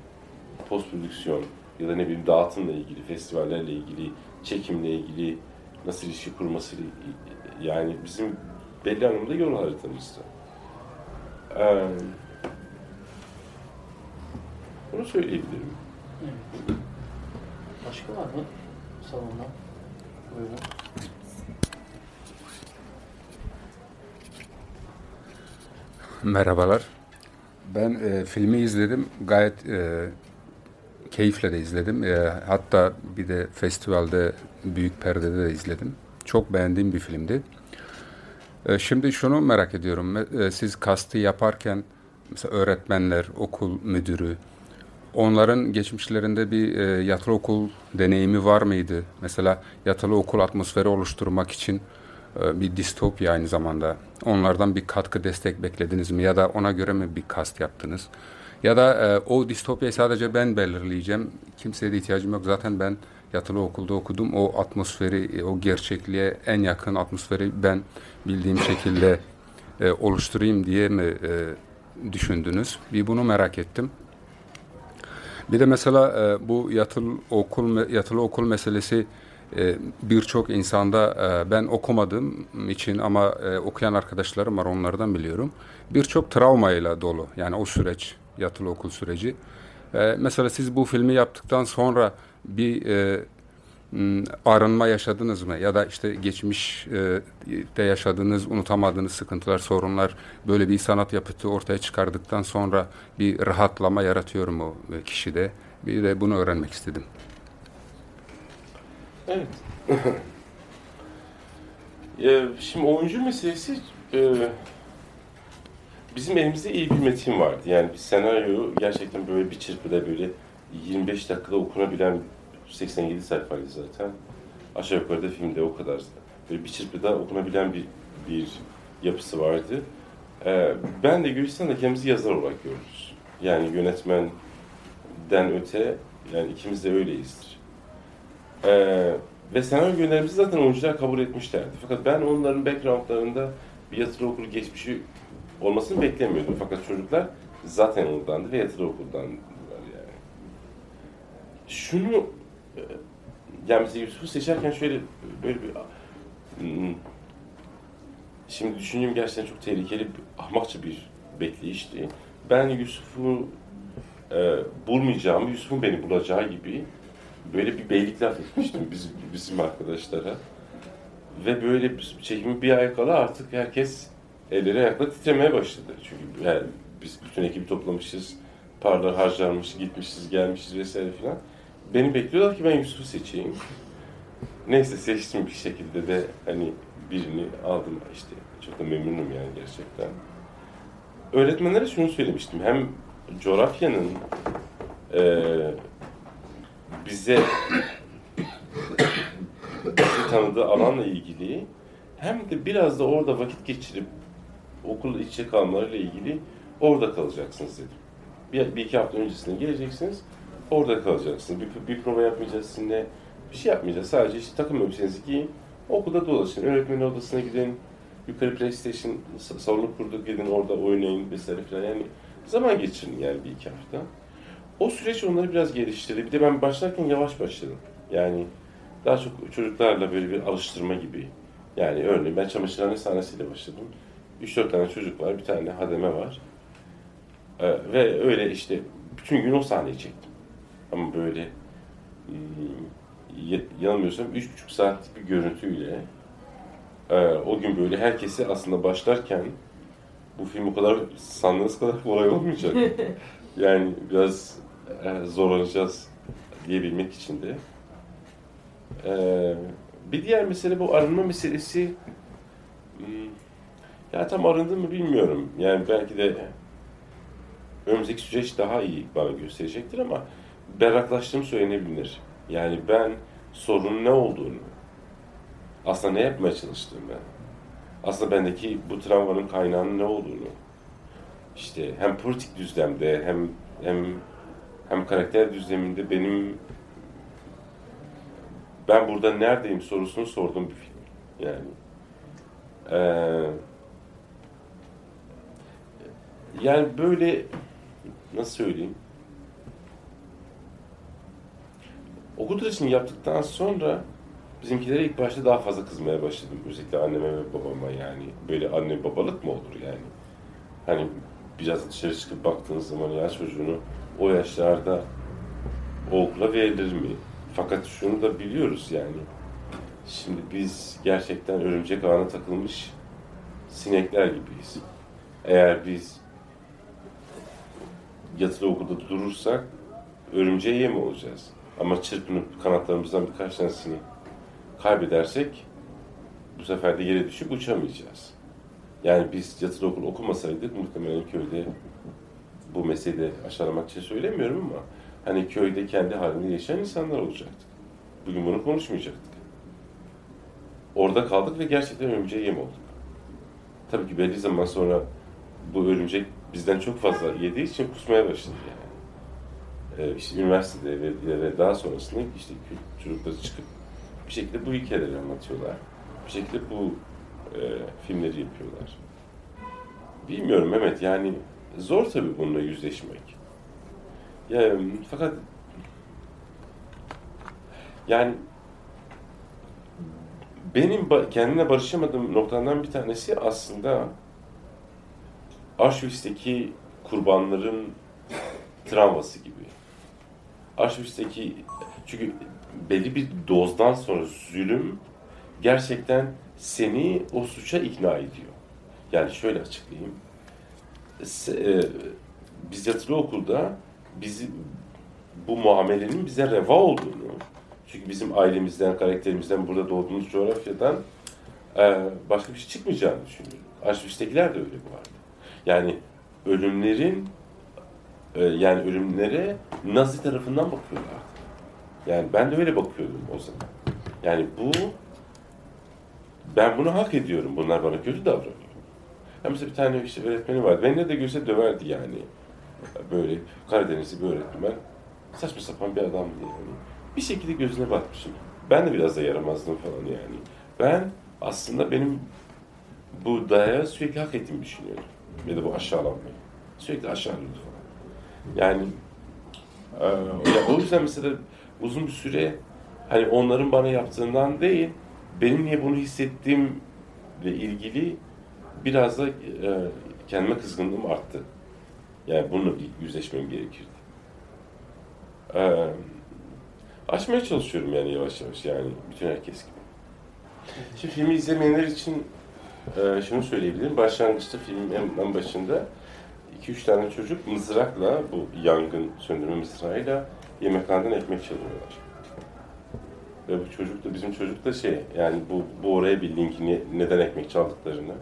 post prodüksiyon ya da ne bileyim dağıtımla ilgili, festivallerle ilgili, çekimle ilgili nasıl ilişki kurması yani bizim belli anlamda yol haritamızda. Ee, bunu söyleyebilirim. Başka var mı salonda? Buyurun. Merhabalar. Ben e, filmi izledim. Gayet e, keyifle de izledim. E, hatta bir de festivalde büyük perdede de izledim. Çok beğendiğim bir filmdi. E, şimdi şunu merak ediyorum. E, siz kastı yaparken mesela öğretmenler, okul müdürü, onların geçmişlerinde bir e, yatılı okul deneyimi var mıydı? Mesela yatılı okul atmosferi oluşturmak için e, bir distopya aynı zamanda. Onlardan bir katkı destek beklediniz mi ya da ona göre mi bir kast yaptınız? Ya da e, o distopyayı sadece ben belirleyeceğim. Kimseye de ihtiyacım yok. Zaten ben yatılı okulda okudum. O atmosferi, o gerçekliğe en yakın atmosferi ben bildiğim şekilde e, oluşturayım diye mi e, düşündünüz? Bir bunu merak ettim. Bir de mesela e, bu yatılı okul yatılı okul meselesi e, birçok insanda e, ben okumadığım için ama e, okuyan arkadaşlarım var onlardan biliyorum. Birçok travmayla dolu. Yani o süreç yatılı okul süreci. E, mesela siz bu filmi yaptıktan sonra bir e, arınma yaşadınız mı? Ya da işte geçmişte yaşadığınız, unutamadığınız sıkıntılar, sorunlar böyle bir sanat yapıtı ortaya çıkardıktan sonra bir rahatlama yaratıyor mu kişide? Bir de bunu öğrenmek istedim. Evet. Şimdi oyuncu meselesi e, bizim elimizde iyi bir metin vardı. Yani bir senaryo gerçekten böyle bir çırpıda böyle 25 dakikada okunabilen 87 sayfaydı zaten. Aşağı yukarı da filmde o kadar. Böyle bir çırpıda okunabilen bir, bir yapısı vardı. Ee, ben de Gülistan'da kendimizi yazar olarak görürüz. Yani yönetmenden öte, yani ikimiz de öyleyizdir. Ee, ve senaryo gönderimizi zaten oyuncular kabul etmişlerdi. Fakat ben onların backgroundlarında bir yatılı okul geçmişi olmasını beklemiyordum. Fakat çocuklar zaten oradandı ve yatılı okuldan yani. Şunu yani mesela Yusuf'u seçerken şöyle böyle bir hmm, şimdi düşündüğüm gerçekten çok tehlikeli, ahmakça bir bekleyişti. Ben Yusuf'u e, bulmayacağımı, Yusuf'un beni bulacağı gibi böyle bir beylik laf etmiştim bizim, bizim arkadaşlara. Ve böyle çekimi bir ay kala artık herkes elleri ayakla titremeye başladı. Çünkü yani biz bütün ekibi toplamışız, paralar harcanmış, gitmişiz, gelmişiz vesaire filan. Beni bekliyorlar ki ben Yusuf'u seçeyim. Neyse seçtim bir şekilde de hani birini aldım işte. Çok da memnunum yani gerçekten. Öğretmenlere şunu söylemiştim. Hem coğrafyanın e, bize bizi tanıdığı alanla ilgili hem de biraz da orada vakit geçirip okul içe kalmalarıyla ilgili orada kalacaksınız dedim. Bir, bir iki hafta öncesinde geleceksiniz, orada kalacaksınız. Bir, bir prova yapmayacağız sizinle, bir şey yapmayacağız. Sadece işte takım elbisenizi giyin, okulda dolaşın, öğretmenin odasına gidin, yukarı PlayStation salonu kurduk, gidin orada oynayın vesaire falan. Yani zaman geçirin yani bir iki hafta. O süreç onları biraz geliştirdi. Bir de ben başlarken yavaş başladım. Yani daha çok çocuklarla böyle bir alıştırma gibi. Yani örneğin ben çamaşırhane sahnesiyle başladım. 3-4 tane çocuk var, bir tane hademe var. Ee, ve öyle işte bütün gün o sahneyi çektim. Ama böyle e, yanılmıyorsam 3,5 saatlik bir görüntüyle e, o gün böyle herkesi aslında başlarken bu film o kadar sandığınız kadar kolay olmayacak. yani biraz e, zorlanacağız diyebilmek için de. E, bir diğer mesele bu arınma meselesi. Hmm, ya tam arındım mı bilmiyorum. Yani belki de önümüzdeki süreç daha iyi bana gösterecektir ama berraklaştığım söylenebilir. Yani ben sorunun ne olduğunu, aslında ne yapmaya çalıştığımı, aslında bendeki bu travmanın kaynağının ne olduğunu, işte hem politik düzlemde hem hem hem karakter düzleminde benim ben burada neredeyim sorusunu sorduğum bir film. Yani ee, yani böyle nasıl söyleyeyim okul sürecini yaptıktan sonra bizimkilere ilk başta daha fazla kızmaya başladım. Özellikle anneme ve babama yani. Böyle anne babalık mı olur yani? Hani biraz dışarı çıkıp baktığınız zaman ya çocuğunu o yaşlarda o okula verilir mi? Fakat şunu da biliyoruz yani. Şimdi biz gerçekten örümcek ağına takılmış sinekler gibiyiz. Eğer biz yatılı okulda durursak örümceğe yem olacağız. Ama çırpınıp kanatlarımızdan birkaç tanesini kaybedersek bu sefer de yere düşüp uçamayacağız. Yani biz yatılı okul okumasaydık muhtemelen köyde bu meseleyi aşağılamak için söylemiyorum ama hani köyde kendi halinde yaşayan insanlar olacaktık. Bugün bunu konuşmayacaktık. Orada kaldık ve gerçekten örümceğe yem olduk. Tabii ki belli zaman sonra bu örümcek bizden çok fazla yediği için kusmaya başladı yani. Ee, işte üniversitede ve, ve daha sonrasında işte çocukları çıkıp bir şekilde bu hikayeleri anlatıyorlar. Bir şekilde bu e, filmleri yapıyorlar. Bilmiyorum Mehmet yani zor tabii bununla yüzleşmek. Ya, fakat yani benim kendimle barışamadığım noktadan bir tanesi aslında Auschwitz'teki kurbanların travması gibi. Auschwitz'teki çünkü belli bir dozdan sonra zulüm gerçekten seni o suça ikna ediyor. Yani şöyle açıklayayım. E, biz yatılı okulda bizi bu muamelenin bize reva olduğunu, çünkü bizim ailemizden, karakterimizden, burada doğduğumuz coğrafyadan e, başka bir şey çıkmayacağını düşünüyorum. Auschwitz'tekiler de öyle bu arada. Yani ölümlerin e, yani ölümlere Nazi tarafından bakıyorlardı. Yani ben de öyle bakıyordum o zaman. Yani bu ben bunu hak ediyorum. Bunlar bana kötü davranıyor. Hem mesela bir tane işte öğretmeni vardı. Beni de görse döverdi yani. Böyle Karadenizli bir öğretmen. Saçma sapan bir adamdı yani. Bir şekilde gözüne batmışım. Ben de biraz da yaramazdım falan yani. Ben aslında benim bu dayağı sürekli hak ettiğimi düşünüyorum. Ya da bu aşağılanmayı. Sürekli aşağılıyordu. Yani e, ya o yüzden mesela uzun bir süre hani onların bana yaptığından değil, benim niye bunu hissettiğimle ilgili biraz da e, kendime kızgınlığım arttı. Yani bununla bir yüzleşmem gerekirdi. E, açmaya çalışıyorum yani yavaş yavaş yani bütün herkes gibi. Şimdi filmi izlemeyenler için e, şunu söyleyebilirim. Başlangıçta filmin en başında 2-3 tane çocuk mızrakla, bu yangın söndürme mızrağıyla yemekhaneden ekmek çalıyorlar. Ve bu çocuk da, bizim çocuk da şey, yani bu, bu oraya bir linkini, neden ekmek çaldıklarını.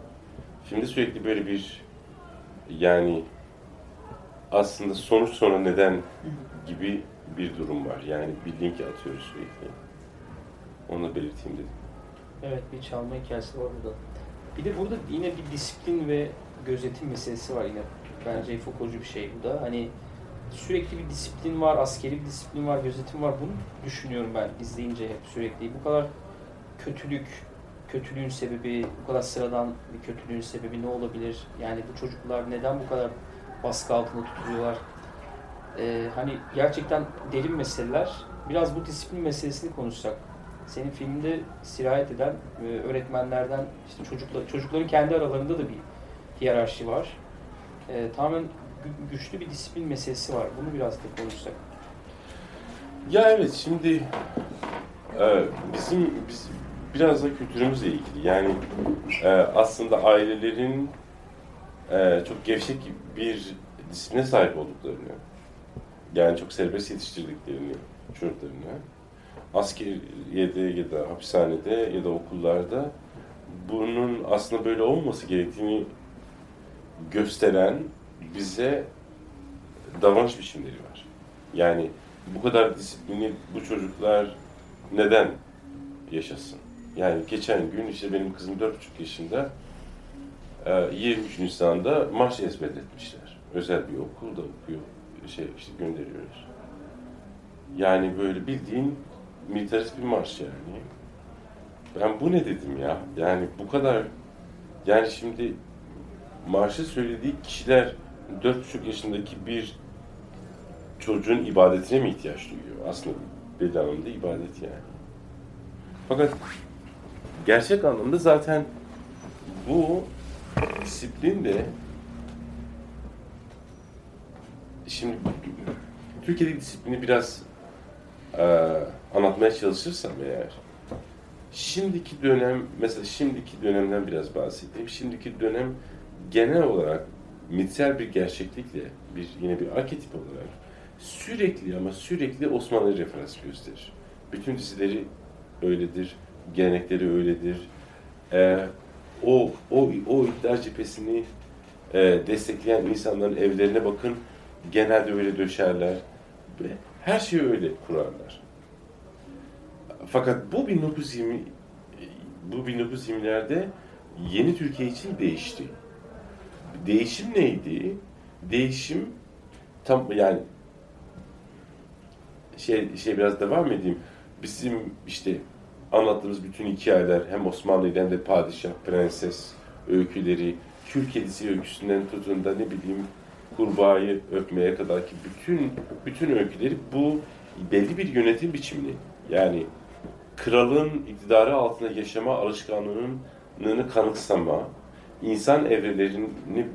Filmde sürekli böyle bir, yani aslında sonuç sonra neden gibi bir durum var. Yani bir linki atıyoruz sürekli. Onu da belirteyim dedim. Evet bir çalma hikayesi var burada. Bir de burada yine bir disiplin ve gözetim meselesi var yine. Bence Foucault'cu bir şey bu da. Hani sürekli bir disiplin var, askeri bir disiplin var, gözetim var. Bunu düşünüyorum ben izleyince hep sürekli. Bu kadar kötülük, kötülüğün sebebi, bu kadar sıradan bir kötülüğün sebebi ne olabilir? Yani bu çocuklar neden bu kadar baskı altında tutuluyorlar? Ee, hani gerçekten derin meseleler. Biraz bu disiplin meselesini konuşsak. Senin filmde sirayet eden e, öğretmenlerden işte çocuklar, çocukların kendi aralarında da bir hiyerarşi var. E, tamamen gü- güçlü bir disiplin meselesi var. Bunu biraz da konuşsak. Ya evet şimdi e, bizim biz biraz da kültürümüzle ilgili yani e, aslında ailelerin e, çok gevşek bir disipline sahip olduklarını yani çok serbest yetiştirdiklerini çocuklarını askeriyede ya da hapishanede ya da okullarda bunun aslında böyle olması gerektiğini gösteren bize davranış biçimleri var. Yani bu kadar disiplini bu çocuklar neden yaşasın? Yani geçen gün işte benim kızım 4,5 yaşında e, 23 Nisan'da marş ezber etmişler. Özel bir okulda okuyor, şey işte gönderiyoruz. Yani böyle bildiğin militarist bir marş yani. Ben bu ne dedim ya? Yani bu kadar yani şimdi marşı söylediği kişiler 4,5 yaşındaki bir çocuğun ibadetine mi ihtiyaç duyuyor? Aslında belli anlamda ibadet yani. Fakat gerçek anlamda zaten bu disiplin de şimdi Türkiye'deki disiplini biraz e, anlatmaya çalışırsam eğer şimdiki dönem mesela şimdiki dönemden biraz bahsedeyim. Şimdiki dönem genel olarak mitsel bir gerçeklikle bir yine bir arketip olarak sürekli ama sürekli Osmanlı referans gösterir. Bütün dizileri öyledir, gelenekleri öyledir. Ee, o o o iktidar cephesini e, destekleyen insanların evlerine bakın. Genelde öyle döşerler ve her şeyi öyle kurarlar. Fakat bu 1920 bu 1920'lerde yeni Türkiye için değişti. Değişim neydi? değişim tam yani şey şey biraz devam edeyim. Bizim işte anlattığımız bütün hikayeler hem Osmanlı'yla hem de padişah, prenses öyküleri, kül kedisi öyküsünden tutun da ne bileyim kurbağayı öpmeye kadar ki bütün bütün öyküleri bu belli bir yönetim biçimini yani kralın iktidarı altında yaşama alışkanlığını kanıksama, insan evrelerini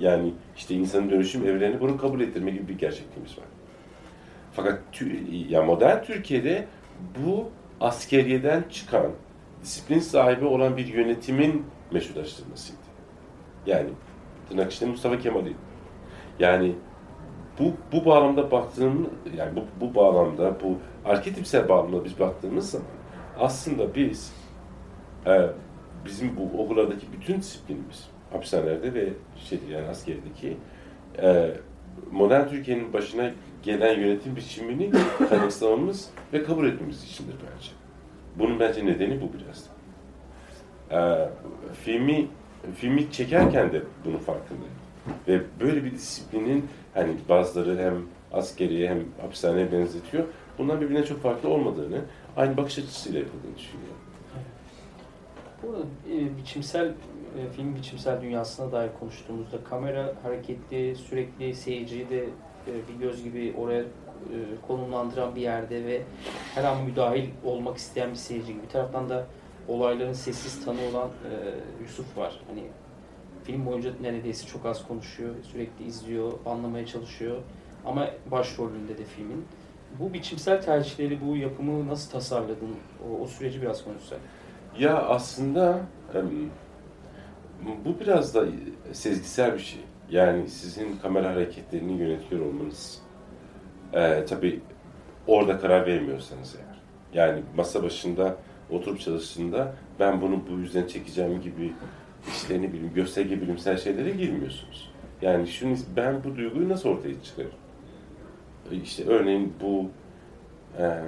yani işte insanın dönüşüm evrelerini bunu kabul ettirme gibi bir gerçekliğimiz var. Fakat ya modern Türkiye'de bu askeriyeden çıkan, disiplin sahibi olan bir yönetimin meşrulaştırmasıydı. Yani tırnak içinde Mustafa Kemal'i. Yani bu, bu bağlamda baktığım, yani bu, bu bağlamda, bu arketipsel bağlamda biz baktığımız zaman aslında biz e, bizim bu okullardaki bütün disiplinimiz, hapishanelerde ve şey yani askerdeki e, modern Türkiye'nin başına gelen yönetim biçimini kanıkslamamız ve kabul etmemiz içindir bence. Bunun bence nedeni bu biraz da. Ee, filmi filmi çekerken de bunun farkındayım. Ve böyle bir disiplinin hani bazıları hem askeriye hem hapishaneye benzetiyor. Bunlar birbirine çok farklı olmadığını, aynı bakış açısıyla yapıldığını düşünüyorum. Bu arada e, biçimsel e, film biçimsel dünyasına dair konuştuğumuzda kamera hareketli, sürekli seyirciyi de e, bir göz gibi oraya e, konumlandıran bir yerde ve her an müdahil olmak isteyen bir seyirci gibi. Bir taraftan da olayların sessiz tanı olan e, Yusuf var. Hani film boyunca neredeyse çok az konuşuyor, sürekli izliyor, anlamaya çalışıyor. Ama başrolünde de filmin. Bu biçimsel tercihleri, bu yapımı nasıl tasarladın? O, o süreci biraz konuşsak. Ya aslında bu biraz da sezgisel bir şey. Yani sizin kamera hareketlerini yönetiyor olmanız. Ee, tabii orada karar vermiyorsanız eğer. Yani masa başında oturup çalıştığında ben bunu bu yüzden çekeceğim gibi işte ne bileyim gösterge bilimsel şeylere girmiyorsunuz. Yani şunu ben bu duyguyu nasıl ortaya çıkarırım? İşte örneğin bu e,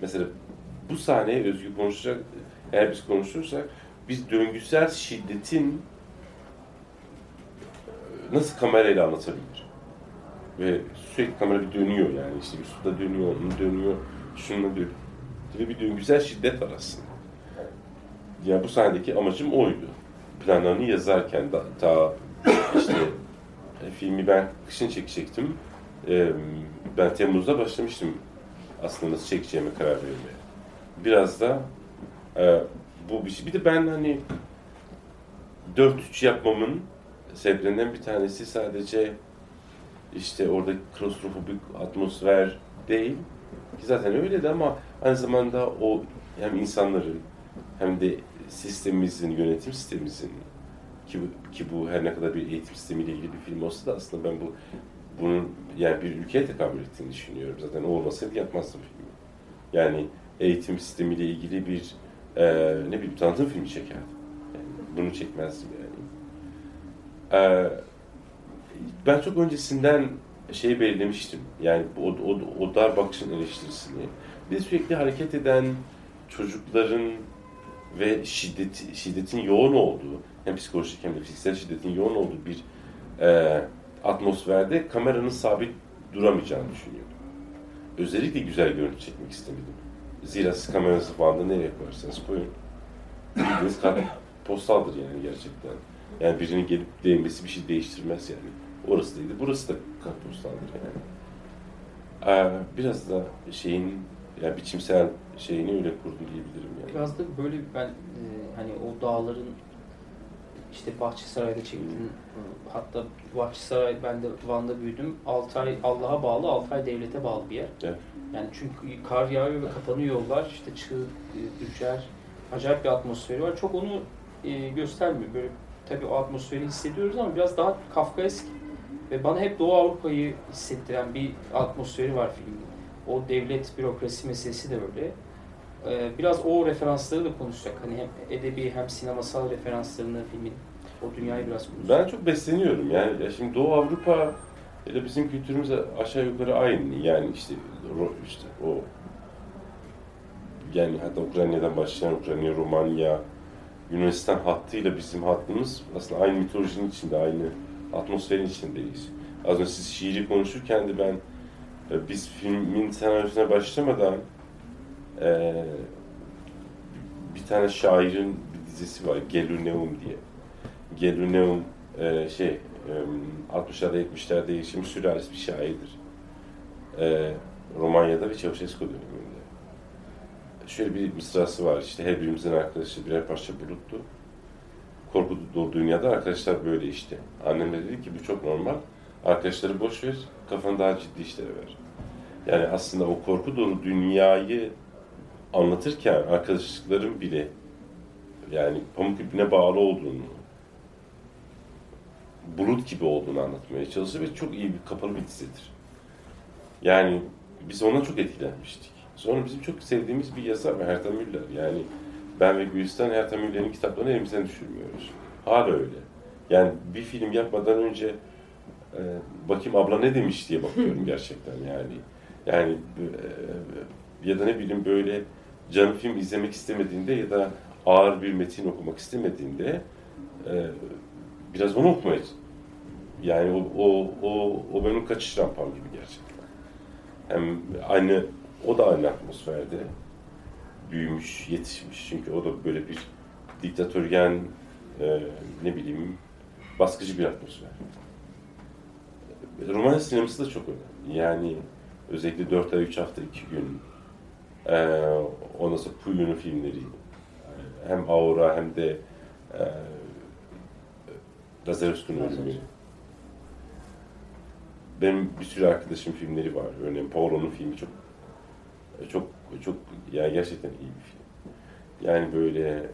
mesela bu sahneye özgü konuşacak eğer biz konuşursak biz döngüsel şiddetin nasıl kamerayla anlatabilir? Ve sürekli kamera bir dönüyor yani işte Yusuf'ta dönüyor, onun dönüyor, şununla dönüyor. Ve bir döngüsel şiddet var aslında. Yani bu sahnedeki amacım oydu. Planlarını yazarken da, ta işte e, filmi ben kışın çekecektim. E, ben Temmuz'da başlamıştım aslında nasıl çekeceğime karar vermeye. Biraz da e, bu bir şey. Bir de ben hani 4-3 yapmamın sebeplerinden bir tanesi sadece işte orada klostrofobik atmosfer değil. Ki zaten öyleydi ama aynı zamanda o hem insanların hem de sistemimizin, yönetim sistemimizin ki bu, ki bu her ne kadar bir eğitim sistemiyle ilgili bir film olsa da aslında ben bu bunun yani bir ülkeye tekabül ettiğini düşünüyorum. Zaten o olmasaydı yapmazdım filmi. Yani eğitim sistemiyle ilgili bir e, ne bileyim tanıtım filmi çekerdim. Yani bunu çekmezdim yani. E, ben çok öncesinden şeyi belirlemiştim. Yani o, o, o dar bakışın eleştirisini. Bir sürekli hareket eden çocukların ve şiddet, şiddetin yoğun olduğu, hem psikolojik hem de fiziksel şiddetin yoğun olduğu bir e, atmosferde kameranın sabit duramayacağını düşünüyordum. Özellikle güzel görüntü çekmek istemedim. Zira siz kameranızı falan nereye koyarsanız koyun. Bildiğiniz kart postaldır yani gerçekten. Yani birinin gelip değmesi bir şey değiştirmez yani. Orası değildi, burası da kartpostaldır yani. Ee, biraz da şeyin, yani biçimsel şeyini öyle kurdu diyebilirim yani. Biraz da böyle ben e, hani o dağların işte Bahçesaray'da çektim. Hatta Bahçesaray ben de Van'da büyüdüm. 6 ay Allah'a bağlı, 6 ay devlete bağlı bir yer. Evet. Yani çünkü kar yağıyor ve kapanıyor yollar. İşte çığ e, düşer. Acayip bir atmosferi var. Çok onu e, göstermiyor. Böyle tabii o atmosferi hissediyoruz ama biraz daha Kafkaesk ve bana hep Doğu Avrupa'yı hissettiren bir atmosferi var filmin. O devlet bürokrasi meselesi de öyle. Ee, biraz o referansları da konuşacak. Hani hem edebi hem sinemasal referanslarını filmin o dünyayı biraz konuşacak. Ben çok besleniyorum yani. Ya şimdi Doğu Avrupa ile bizim kültürümüz aşağı yukarı aynı. Yani işte işte o yani hatta Ukrayna'dan başlayan Ukrayna, Romanya, Yunanistan hattıyla bizim hattımız aslında aynı mitolojinin içinde, aynı atmosferin içindeyiz. Az önce siz şiiri konuşurken de ben e, biz filmin senaryosuna başlamadan e, bir tane şairin bir dizisi var Gelurneum diye. Gelurneum e, şey e, 60'larda 70'lerde yaşamış sürrealist bir şairdir. E, Romanya'da ve Çavuşescu döneminde. Şöyle bir mısrası var işte her birimizin arkadaşı birer parça buluttu. Korku dolu dünyada arkadaşlar böyle işte. Annem de dedi ki bu çok normal. Arkadaşları boş ver, kafanı daha ciddi işlere ver. Yani aslında o korku dolu dünyayı anlatırken arkadaşlıkların bile yani pamuk ipine bağlı olduğunu, bulut gibi olduğunu anlatmaya çalışır ve çok iyi bir kapalı bir dizidir. Yani biz ona çok etkilenmiştik. Sonra bizim çok sevdiğimiz bir yazar Herta Müller. Yani ben ve Gülistan Herta Müller'in kitaplarını elimizden düşürmüyoruz. Hala öyle. Yani bir film yapmadan önce e, bakayım abla ne demiş diye bakıyorum gerçekten yani. Yani e, ya da ne bileyim böyle canım film izlemek istemediğinde ya da ağır bir metin okumak istemediğinde e, biraz onu okumaya yani o, o, o, o benim kaçış rampam gibi gerçekten. Hem aynı, o da aynı atmosferde büyümüş, yetişmiş. Çünkü o da böyle bir diktatörgen, e, ne bileyim, baskıcı bir atmosfer. Roman sineması da çok önemli. Yani özellikle 4 ay, 3 hafta, 2 gün e, ondan sonra Puyu'nun filmleri hem Aura hem de e, Lazarus'un ölümü. Benim bir sürü arkadaşım filmleri var. Örneğin Paolo'nun filmi çok çok çok yani gerçekten iyi bir film. Yani böyle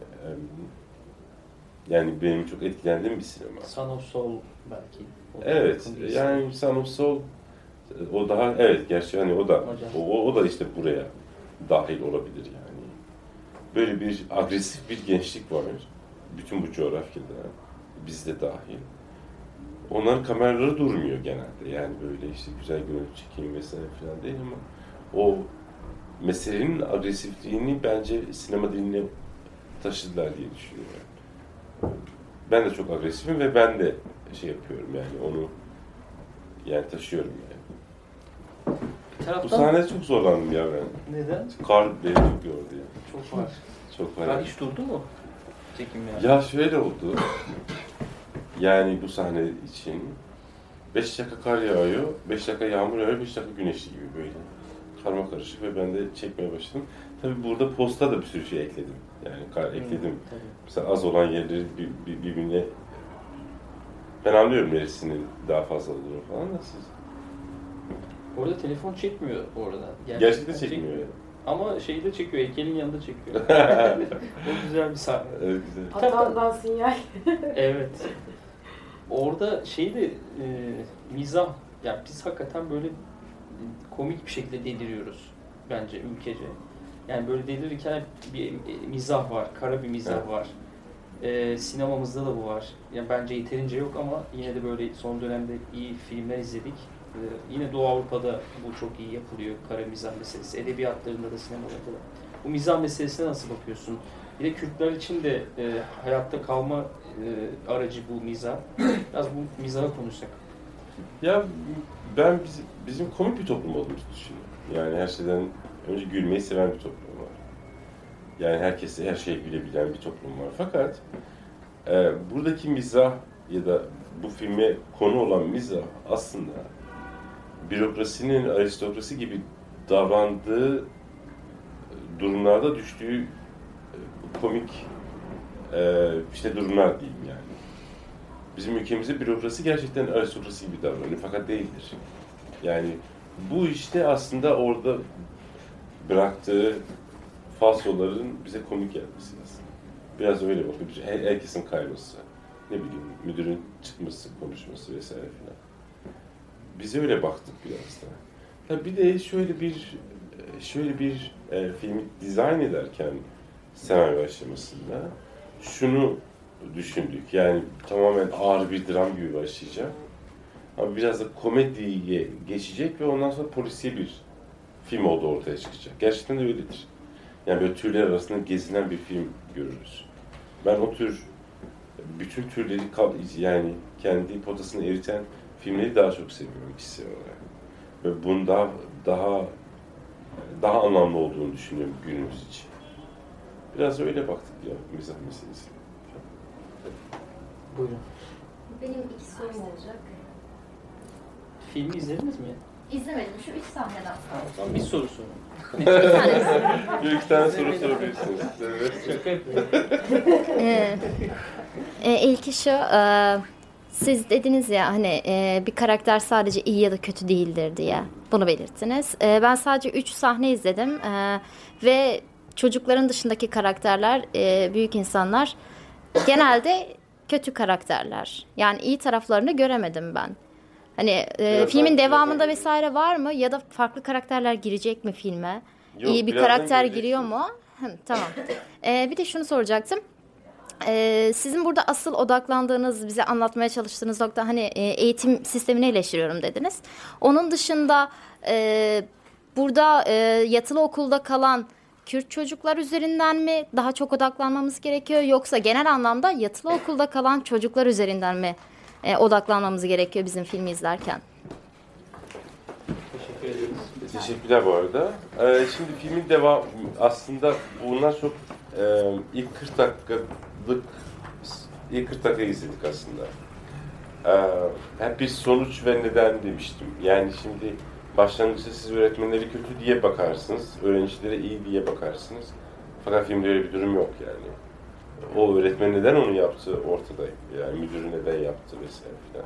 yani benim çok etkilendiğim bir sinema. Son of Soul belki. O evet. Yani Son of Soul o daha evet gerçi hani o da o, o da işte buraya dahil olabilir yani. Böyle bir agresif bir gençlik var. Bütün bu coğrafyada. Bizde dahil. Onların kameraları durmuyor genelde. Yani böyle işte güzel görüntü çekim vesaire falan değil ama o meselenin agresifliğini bence sinema diline taşıdılar diye düşünüyorum. Ben de çok agresifim ve ben de şey yapıyorum yani onu yani taşıyorum yani. Taraftan... Bu sahnede çok zorlandım ya ben. Neden? Kar beni çok yordu ya. Çok var. Çok var. Kar hiç durdu mu? Çekim yani. Ya şöyle oldu. Yani bu sahne için 5 dakika kar yağıyor, 5 dakika yağmur yağıyor, 5 dakika güneşli gibi böyle. Karma karışık ve ben de çekmeye başladım. Tabii burada posta da bir sürü şey ekledim. Yani kar ekledim. Hmm, Mesela az olan yerleri bir, bir, birbirine ben anlıyorum neresinin daha fazla olduğunu falan da siz. Orada telefon çekmiyor orada. Gerçekten, Gerçekten çekmiyor. çekmiyor. Ama şeyi de çekiyor, heykelin yanında çekiyor. o güzel bir sahne. Evet güzel. Hatandan sinyal. evet. Orada şey de e, mizah, yani biz hakikaten böyle komik bir şekilde deliriyoruz bence ülkece. Yani böyle delirirken bir mizah var, kara bir mizah evet. var. Ee, sinemamızda da bu var. Yani bence yeterince yok ama yine de böyle son dönemde iyi filmler izledik. Ee, yine Doğu Avrupa'da bu çok iyi yapılıyor, kara mizah meselesi. Edebiyatlarında da, sinemalarda da. Bu mizah meselesine nasıl bakıyorsun? Bir de Kürtler için de e, hayatta kalma e, aracı bu mizah. Biraz bu mizaha konuşsak. Ya ben biz, bizim komik bir toplum olduğumuzu düşünüyorum. Yani her şeyden önce gülmeyi seven bir toplum var. Yani herkese her şeyi gülebilen bir toplum var. Fakat e, buradaki mizah ya da bu filme konu olan mizah aslında bürokrasinin aristokrasi gibi davrandığı durumlarda düştüğü e, komik e, işte durumlar diyeyim yani. Bizim ülkemizde bürokrasi gerçekten aristokrasi gibi davranıyor fakat değildir. Yani bu işte aslında orada bıraktığı falsoların bize komik gelmesi aslında. Biraz öyle bakıyor. Herkesin kayması. Ne bileyim müdürün çıkması, konuşması vesaire filan. Bize öyle baktık biraz da. Tabii bir de şöyle bir şöyle bir e, filmi dizayn ederken senaryo aşamasında şunu düşündük. Yani tamamen ağır bir dram gibi başlayacak. Ama biraz da komediye geçecek ve ondan sonra polisiye bir film oldu ortaya çıkacak. Gerçekten de öyledir. Yani böyle türler arasında gezinen bir film görürüz. Ben o tür bütün türleri yani kendi potasını eriten filmleri daha çok seviyorum kişisel olarak. Ve bunun daha daha daha anlamlı olduğunu düşünüyorum günümüz için. Biraz öyle baktık ya mizah meselesi. Buyurun. Benim iki sorum olacak. Filmi izlediniz mi? İzlemedim. Şu üç sahneden. Tamam bir soru sorun. Bir tane soru. Bir iki tane soru sorabilirsiniz. Evet. Şaka yapıyorum. Ee, e, ilki şu, e, siz dediniz ya hani e, bir karakter sadece iyi ya da kötü değildir diye bunu belirttiniz. E, ben sadece üç sahne izledim e, ve çocukların dışındaki karakterler, e, büyük insanlar genelde kötü karakterler. Yani iyi taraflarını göremedim ben. Hani e, Birazdan- filmin devamında birazdan- vesaire var mı ya da farklı karakterler girecek mi filme? Yok, iyi bir karakter giriyor mu? Hı, tamam. E, bir de şunu soracaktım. Ee, sizin burada asıl odaklandığınız, bize anlatmaya çalıştığınız nokta hani e, eğitim sistemini eleştiriyorum dediniz. Onun dışında e, burada e, yatılı okulda kalan Kürt çocuklar üzerinden mi daha çok odaklanmamız gerekiyor yoksa genel anlamda yatılı okulda kalan çocuklar üzerinden mi e, odaklanmamız gerekiyor bizim filmi izlerken? Teşekkür ederiz. Teşekkürler bu arada. Ee, şimdi filmin devam aslında bunlar çok e, ilk 40 dakikalık ilk 40 dakika izledik aslında. Ee, hep bir sonuç ve neden demiştim. Yani şimdi başlangıçta siz öğretmenleri kötü diye bakarsınız, öğrencilere iyi diye bakarsınız. Fakat filmde öyle bir durum yok yani. O öğretmen neden onu yaptı ortada. Yani müdürü neden yaptı vesaire filan.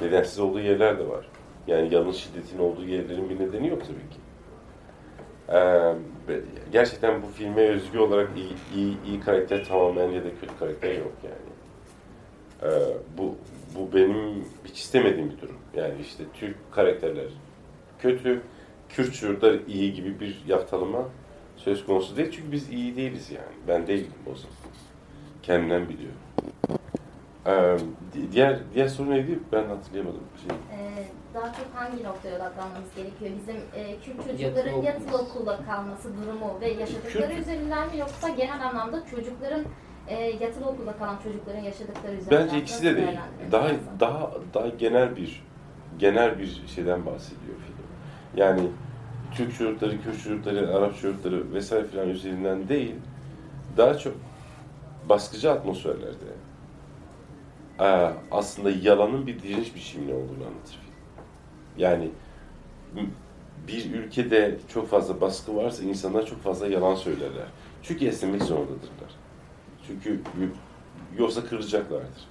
Nedensiz olduğu yerler de var. Yani yalnız şiddetin olduğu yerlerin bir nedeni yok tabii ki. Ee, gerçekten bu filme özgü olarak iyi, iyi, iyi karakter tamamen ya da kötü karakter yok yani. Ee, bu, bu benim hiç istemediğim bir durum. Yani işte Türk karakterler kötü, Kürt çocuklar iyi gibi bir yaftalama söz konusu değil. Çünkü biz iyi değiliz yani. Ben değilim o zaman. Kendimden biliyorum. Ee, di- diğer diğer soru neydi? Ben hatırlayamadım. Şey, Ee, daha çok hangi noktaya odaklanmamız gerekiyor? Bizim e, Kürt Yatılı çocukların okul. yatılı okulda kalması durumu ve yaşadıkları Kürt- üzerinden mi yoksa genel anlamda çocukların e, yatılı okulda kalan çocukların yaşadıkları üzerinden Bence ikisi de değil. Daha lazım? daha daha genel bir genel bir şeyden bahsediyor film. Yani Türk çocukları, Kürt çocukları, Arap çocukları vesaire filan üzerinden değil, daha çok baskıcı atmosferlerde aslında yalanın bir direniş biçimini olduğunu anlatır film. Yani bir ülkede çok fazla baskı varsa insanlar çok fazla yalan söylerler. Çünkü esnemek zorundadırlar. Çünkü yoksa kırılacaklardır.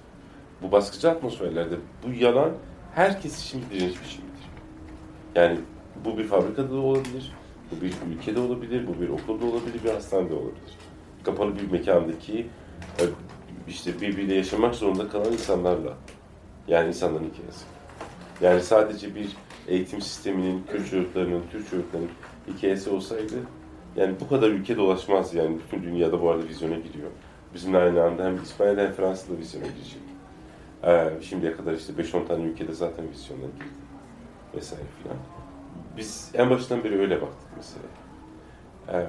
Bu baskıcı atmosferlerde bu yalan herkes için bir direniş biçimidir. Yani bu bir fabrikada da olabilir, bu bir ülkede olabilir, bu bir okulda olabilir, bir hastanede olabilir. Kapalı bir mekandaki e, işte birbiriyle yaşamak zorunda kalan insanlarla. Yani insanların hikayesi. Yani sadece bir eğitim sisteminin, Kürt çocuklarının, Türk çocuklarının hikayesi olsaydı yani bu kadar ülke dolaşmaz yani bütün dünyada bu arada vizyona giriyor. Bizimle aynı anda hem İspanya'da hem Fransa'da vizyona girecek. Ee, şimdiye kadar işte 5-10 tane ülkede zaten vizyona girdi. Vesaire filan. Biz en başından beri öyle baktık mesela. Ee,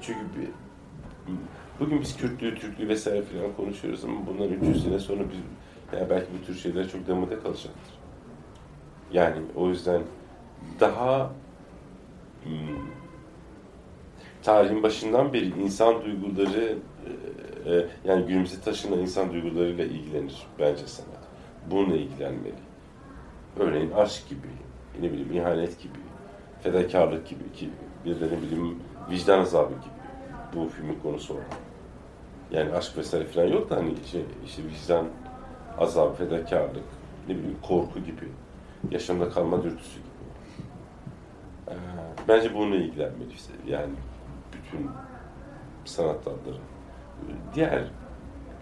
çünkü bir, bugün biz Kürtlüğü, Türklüğü vesaire filan konuşuyoruz ama bundan 300 sene sonra biz yani belki bu tür şeyler çok demode kalacaktır. Yani o yüzden daha hmm, tarihin başından beri insan duyguları e, e, yani günümüze taşınan insan duygularıyla ilgilenir bence sanat. Bununla ilgilenmeli. Örneğin aşk gibi, ne bileyim ihanet gibi, fedakarlık gibi, ki bir de ne bileyim vicdan azabı gibi bu filmin konusu olan. Yani aşk vesaire falan yok da hani şey, işte vicdan azabı, fedakarlık, ne bileyim korku gibi, yaşamda kalma dürtüsü gibi. Ee, bence bununla ilgilenmeli işte. Yani bütün sanat dalları. Diğer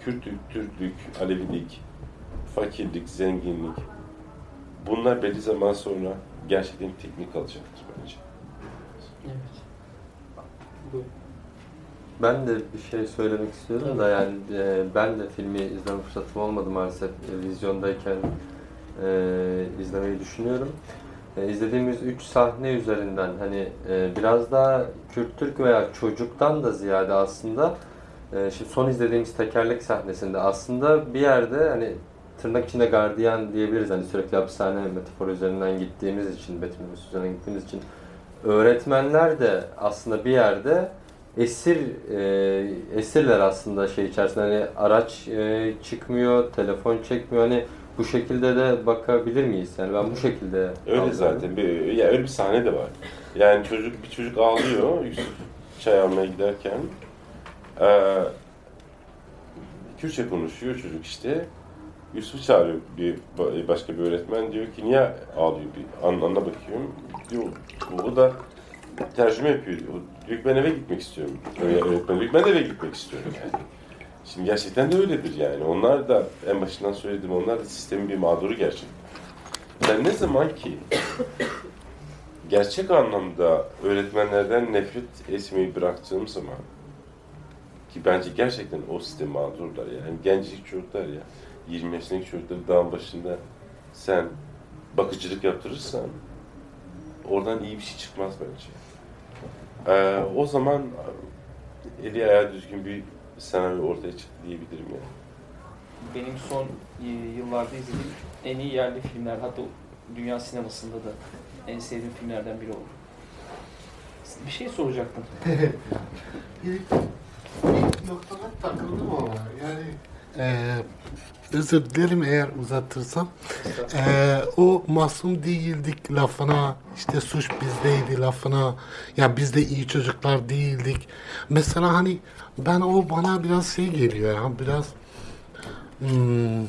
Kürtlük, Türklük, Alevilik, fakirlik, zenginlik bunlar belli zaman sonra gerçekten teknik kalacaktır bence. Evet. Buyurun. Ben de bir şey söylemek istiyorum da yani e, ben de filmi izleme fırsatım olmadı maalesef e, vizyondayken e, izlemeyi düşünüyorum. E, izlediğimiz üç sahne üzerinden hani e, biraz daha Kürt Türk veya çocuktan da ziyade aslında e, şimdi son izlediğimiz tekerlek sahnesinde aslında bir yerde hani tırnak içinde gardiyan diyebiliriz. Hani sürekli hapishane metaforu üzerinden gittiğimiz için, betimlemesi üzerinden gittiğimiz için öğretmenler de aslında bir yerde esir e, esirler aslında şey içerisinde hani araç e, çıkmıyor, telefon çekmiyor hani bu şekilde de bakabilir miyiz? Yani ben bu şekilde Öyle algılıyorum. zaten. Bir, ya öyle bir sahne de var. Yani çocuk bir çocuk ağlıyor Yusuf çay almaya giderken. Ee, Kürtçe konuşuyor çocuk işte. Yusuf çağırıyor bir başka bir öğretmen diyor ki niye ağlıyor bir an, anla bakıyorum. Diyor, o da tercüme yapıyor. Ben eve gitmek istiyorum. Öğretmen ki ben eve gitmek istiyorum yani. Şimdi gerçekten de öyledir yani. Onlar da en başından söyledim onlar da sistemin bir mağduru gerçekten. Ben ne zaman ki gerçek anlamda öğretmenlerden nefret etmeyi bıraktığım zaman ki bence gerçekten o sistem mağdurlar ya. Yani gencecik çocuklar ya. 20 yaşındaki çocukları dağın başında sen bakıcılık yaptırırsan oradan iyi bir şey çıkmaz bence. Ee, o zaman eli ayağı düzgün bir senaryo ortaya çıktı diyebilirim yani. Benim son e, yıllarda izlediğim en iyi yerli filmler, hatta dünya sinemasında da en sevdiğim filmlerden biri oldu. Bir şey soracaktım. bir noktada takıldım ama yani e, özür dilerim eğer uzatırsam. E, o masum değildik lafına işte suç bizdeydi lafına ya biz de iyi çocuklar değildik. Mesela hani ben o bana biraz şey geliyor ya biraz hmm,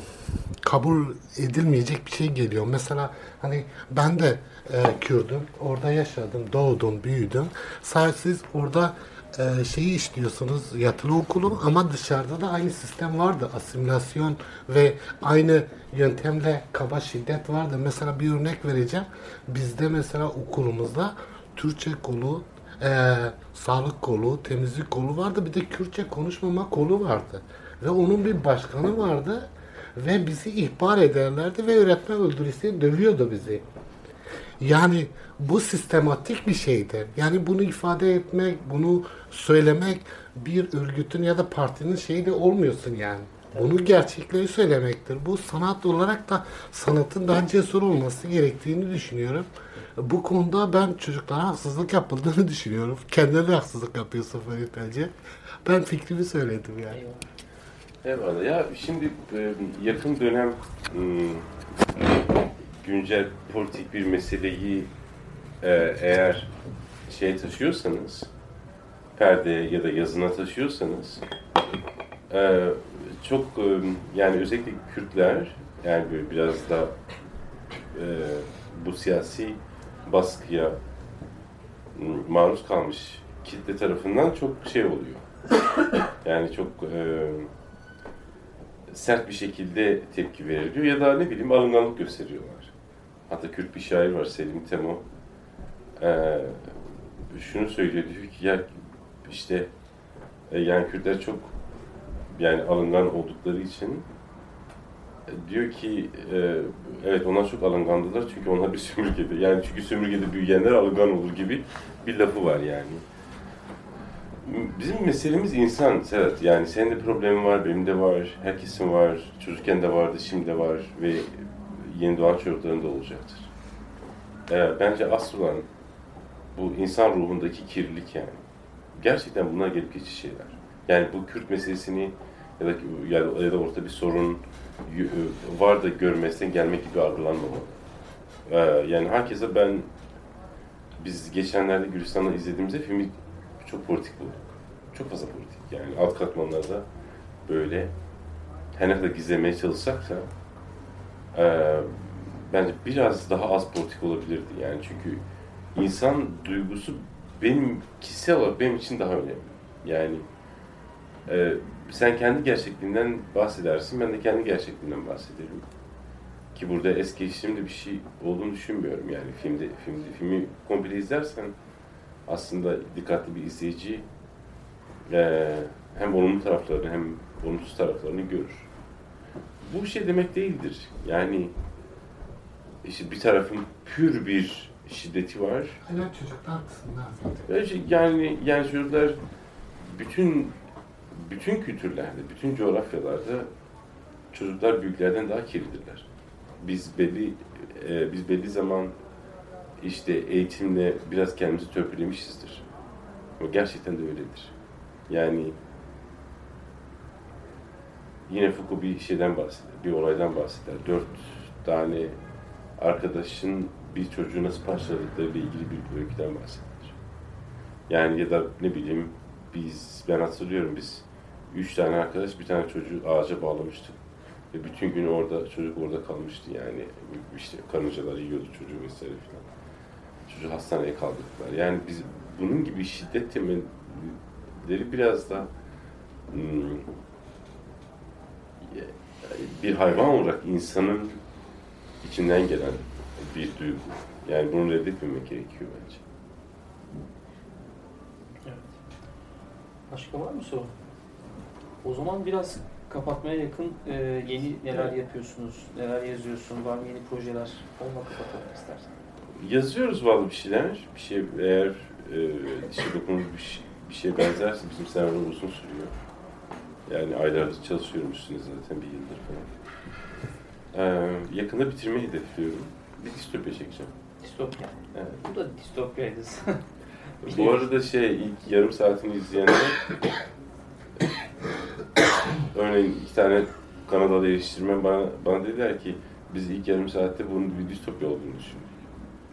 kabul edilmeyecek bir şey geliyor. Mesela hani ben de e, Kürdüm. Orada yaşadım, doğdum, büyüdüm. Sadece siz orada e, şeyi işliyorsunuz, yatılı okulu ama dışarıda da aynı sistem vardı. Asimilasyon ve aynı yöntemle kaba şiddet vardı. Mesela bir örnek vereceğim. Bizde mesela okulumuzda Türkçe kolu, e, sağlık kolu, temizlik kolu vardı. Bir de Kürtçe konuşmama kolu vardı. Ve onun bir başkanı vardı ve bizi ihbar ederlerdi ve öğretmen öldürüsü dövüyordu bizi. Yani bu sistematik bir şeydir. Yani bunu ifade etmek, bunu söylemek bir örgütün ya da partinin şeyi de olmuyorsun yani. Bunu gerçekleri söylemektir. Bu sanat olarak da sanatın daha cesur olması gerektiğini düşünüyorum. Bu konuda ben çocuklara haksızlık yapıldığını düşünüyorum. Kendine de haksızlık yapıyorsun Ferit bence. Ben fikrimi söyledim yani. Eyvallah. Ya şimdi e, yakın dönem hmm, güncel politik bir meseleyi e, eğer şey taşıyorsanız perdeye ya da yazına taşıyorsanız e, çok e, yani özellikle Kürtler yani böyle biraz da e, bu siyasi baskıya maruz kalmış kitle tarafından çok şey oluyor. Yani çok e, sert bir şekilde tepki veriliyor ya da ne bileyim alınganlık gösteriyorlar. Hatta Kürt bir şair var Selim Temo. Ee, şunu söylüyor diyor ki ya işte e, yani Kürtler çok yani alıngan oldukları için e, diyor ki e, evet onlar çok alıngandılar çünkü onlar bir sömürgede yani çünkü sömürgede büyüyenler alıngan olur gibi bir lafı var yani. Bizim meselemiz insan Serhat. Yani senin de problemin var, benim de var, herkesin var. Çocukken de vardı, şimdi de var ve yeni doğan çocukların da olacaktır. Ee, bence asıl olan bu insan ruhundaki kirlilik yani. Gerçekten bunlar gelip geçici şeyler. Yani bu Kürt meselesini ya da ya da, ya da orta bir sorun var da görmezden gelmek gibi algılanmamalı. Ee, yani herkese ben biz geçenlerde Gülistan'da izlediğimizde filmi çok politik bulduk. Çok fazla politik. Yani alt katmanlarda böyle her ne kadar gizlemeye çalışsak da e, bence biraz daha az politik olabilirdi. Yani çünkü insan duygusu benim kişisel olarak benim için daha önemli. Yani e, sen kendi gerçekliğinden bahsedersin, ben de kendi gerçekliğinden bahsederim. Ki burada es geçtiğimde bir şey olduğunu düşünmüyorum. Yani filmde, filmde filmi komple izlersen aslında dikkatli bir izleyici e, hem olumlu taraflarını hem olumsuz taraflarını görür. Bu şey demek değildir. Yani işte bir tarafın pür bir şiddeti var. Hala çocuklar kısmında zaten. Yani, yani çocuklar bütün bütün kültürlerde, bütün coğrafyalarda çocuklar büyüklerden daha kirlidirler. Biz belli e, biz belli zaman işte eğitimle biraz kendimizi törpülemişizdir. Ama gerçekten de öyledir. Yani yine Foucault bir şeyden bahseder, bir olaydan bahseder. Dört tane arkadaşın bir çocuğu nasıl parçaladıklarıyla ilgili bir öyküden bahseder. Yani ya da ne bileyim biz, ben hatırlıyorum biz üç tane arkadaş bir tane çocuğu ağaca bağlamıştık. Ve bütün gün orada, çocuk orada kalmıştı yani. işte karıncalar yiyordu çocuğu vesaire filan. Çocuğu hastaneye kaldırdılar. Yani biz bunun gibi şiddet temelleri biraz da hmm, bir hayvan olarak insanın içinden gelen bir duygu. Yani bunu reddetmemek gerekiyor bence. Evet. Başka var mı soru? O zaman biraz kapatmaya yakın e, yeni neler yapıyorsunuz, neler yazıyorsun, var mı yeni projeler? Onunla kapatalım istersen. Yazıyoruz vallahi bir şeyler. Bir şey eğer e, dişe dokunur bir, şey, bir şeye benzerse bizim senaryo uzun sürüyor. Yani aylardır çalışıyorum üstüne zaten bir yıldır falan. Ee, yakında bitirmeyi hedefliyorum. Bir distopya çekeceğim. Distopya. Evet. Bu da distopyaydı. Bu arada şey ilk yarım saatini izleyenler örneğin iki tane Kanadalı eleştirmen bana, bana dediler ki biz ilk yarım saatte bunun bir distopya olduğunu düşündük.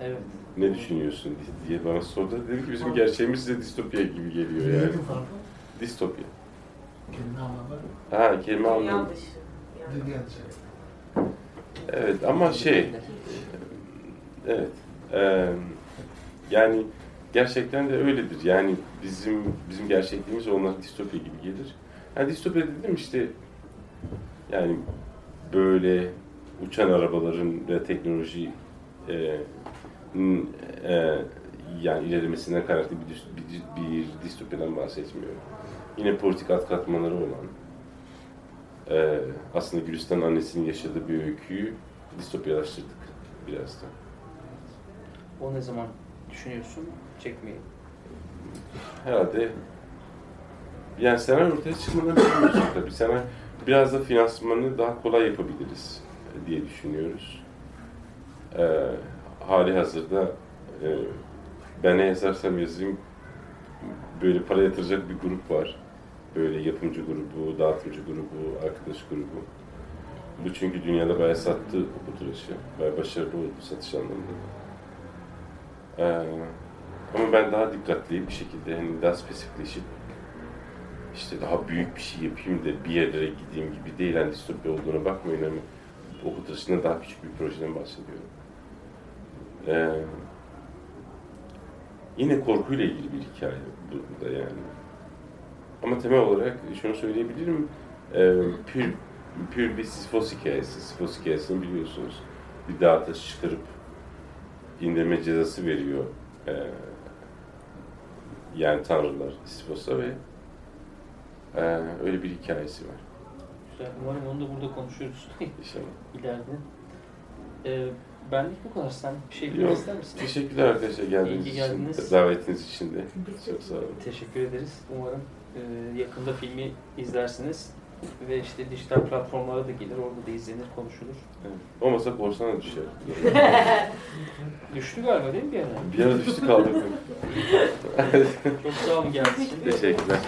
Evet. Ne düşünüyorsun diye bana sordu. Dedim ki bizim gerçeğimiz size distopya gibi geliyor yani. Distopya. Kelime anlamı. Ha kelime anlamı. Dil yanlışı. Evet ama şey evet eee, yani gerçekten de öyledir. Yani bizim bizim gerçekliğimiz onlara distopya gibi gelir. Yani distopya dedim işte yani böyle uçan arabaların ve teknoloji n- eee, yani ilerlemesinden kaynaklı bir, bir, bir distopyadan bahsetmiyorum. Yine politik alt katmanları olan ee, aslında Gülistan'ın annesinin yaşadığı bir öyküyü distopyalaştırdık biraz da. O ne zaman düşünüyorsun çekmeyi? Herhalde yani senaryo ortaya çıkmadan bilmiyorsun tabii. Senaryo biraz da finansmanı daha kolay yapabiliriz diye düşünüyoruz. Ee, hali hazırda e, ben ne yazarsam yazayım böyle para yatıracak bir grup var. Böyle yapımcı grubu, dağıtımcı grubu, arkadaş grubu. Bu çünkü dünyada bayağı sattı okutulaşı. Bayağı başarılı oldu satış anlamında. Ee, ama ben daha dikkatli bir şekilde hani daha spesifikleşip işte daha büyük bir şey yapayım da bir yerlere gideyim gibi değil. Yani distopya olduğuna bakmayın ama okutuluşunda daha küçük bir projeden bahsediyorum. Ee, yine korkuyla ilgili bir hikaye burada yani. Ama temel olarak şunu söyleyebilirim. E, pür, pür bir Sisyphos hikayesi. Sisyphos hikayesini biliyorsunuz. Bir dağa taşı çıkarıp indirme cezası veriyor. E, yani tanrılar Sisyphos'a ve e, öyle bir hikayesi var. Güzel. Umarım onu da burada konuşuruz. İnşallah. İleride. Ee, benlik bu kadar. Sen bir şey bilmek ister misin? Teşekkürler arkadaşlar geldiğiniz İyi ki için, geldiniz. davetiniz için de. Çok sağ olun. Teşekkür ederiz. Umarım e, yakında filmi izlersiniz. Ve işte dijital platformlara da gelir. Orada da izlenir, konuşulur. Evet. Olmasa korsana düşer. Düştü galiba değil mi bir ara? Bir ara düştü kaldık. Çok sağ olun geldiğiniz için. Teşekkürler.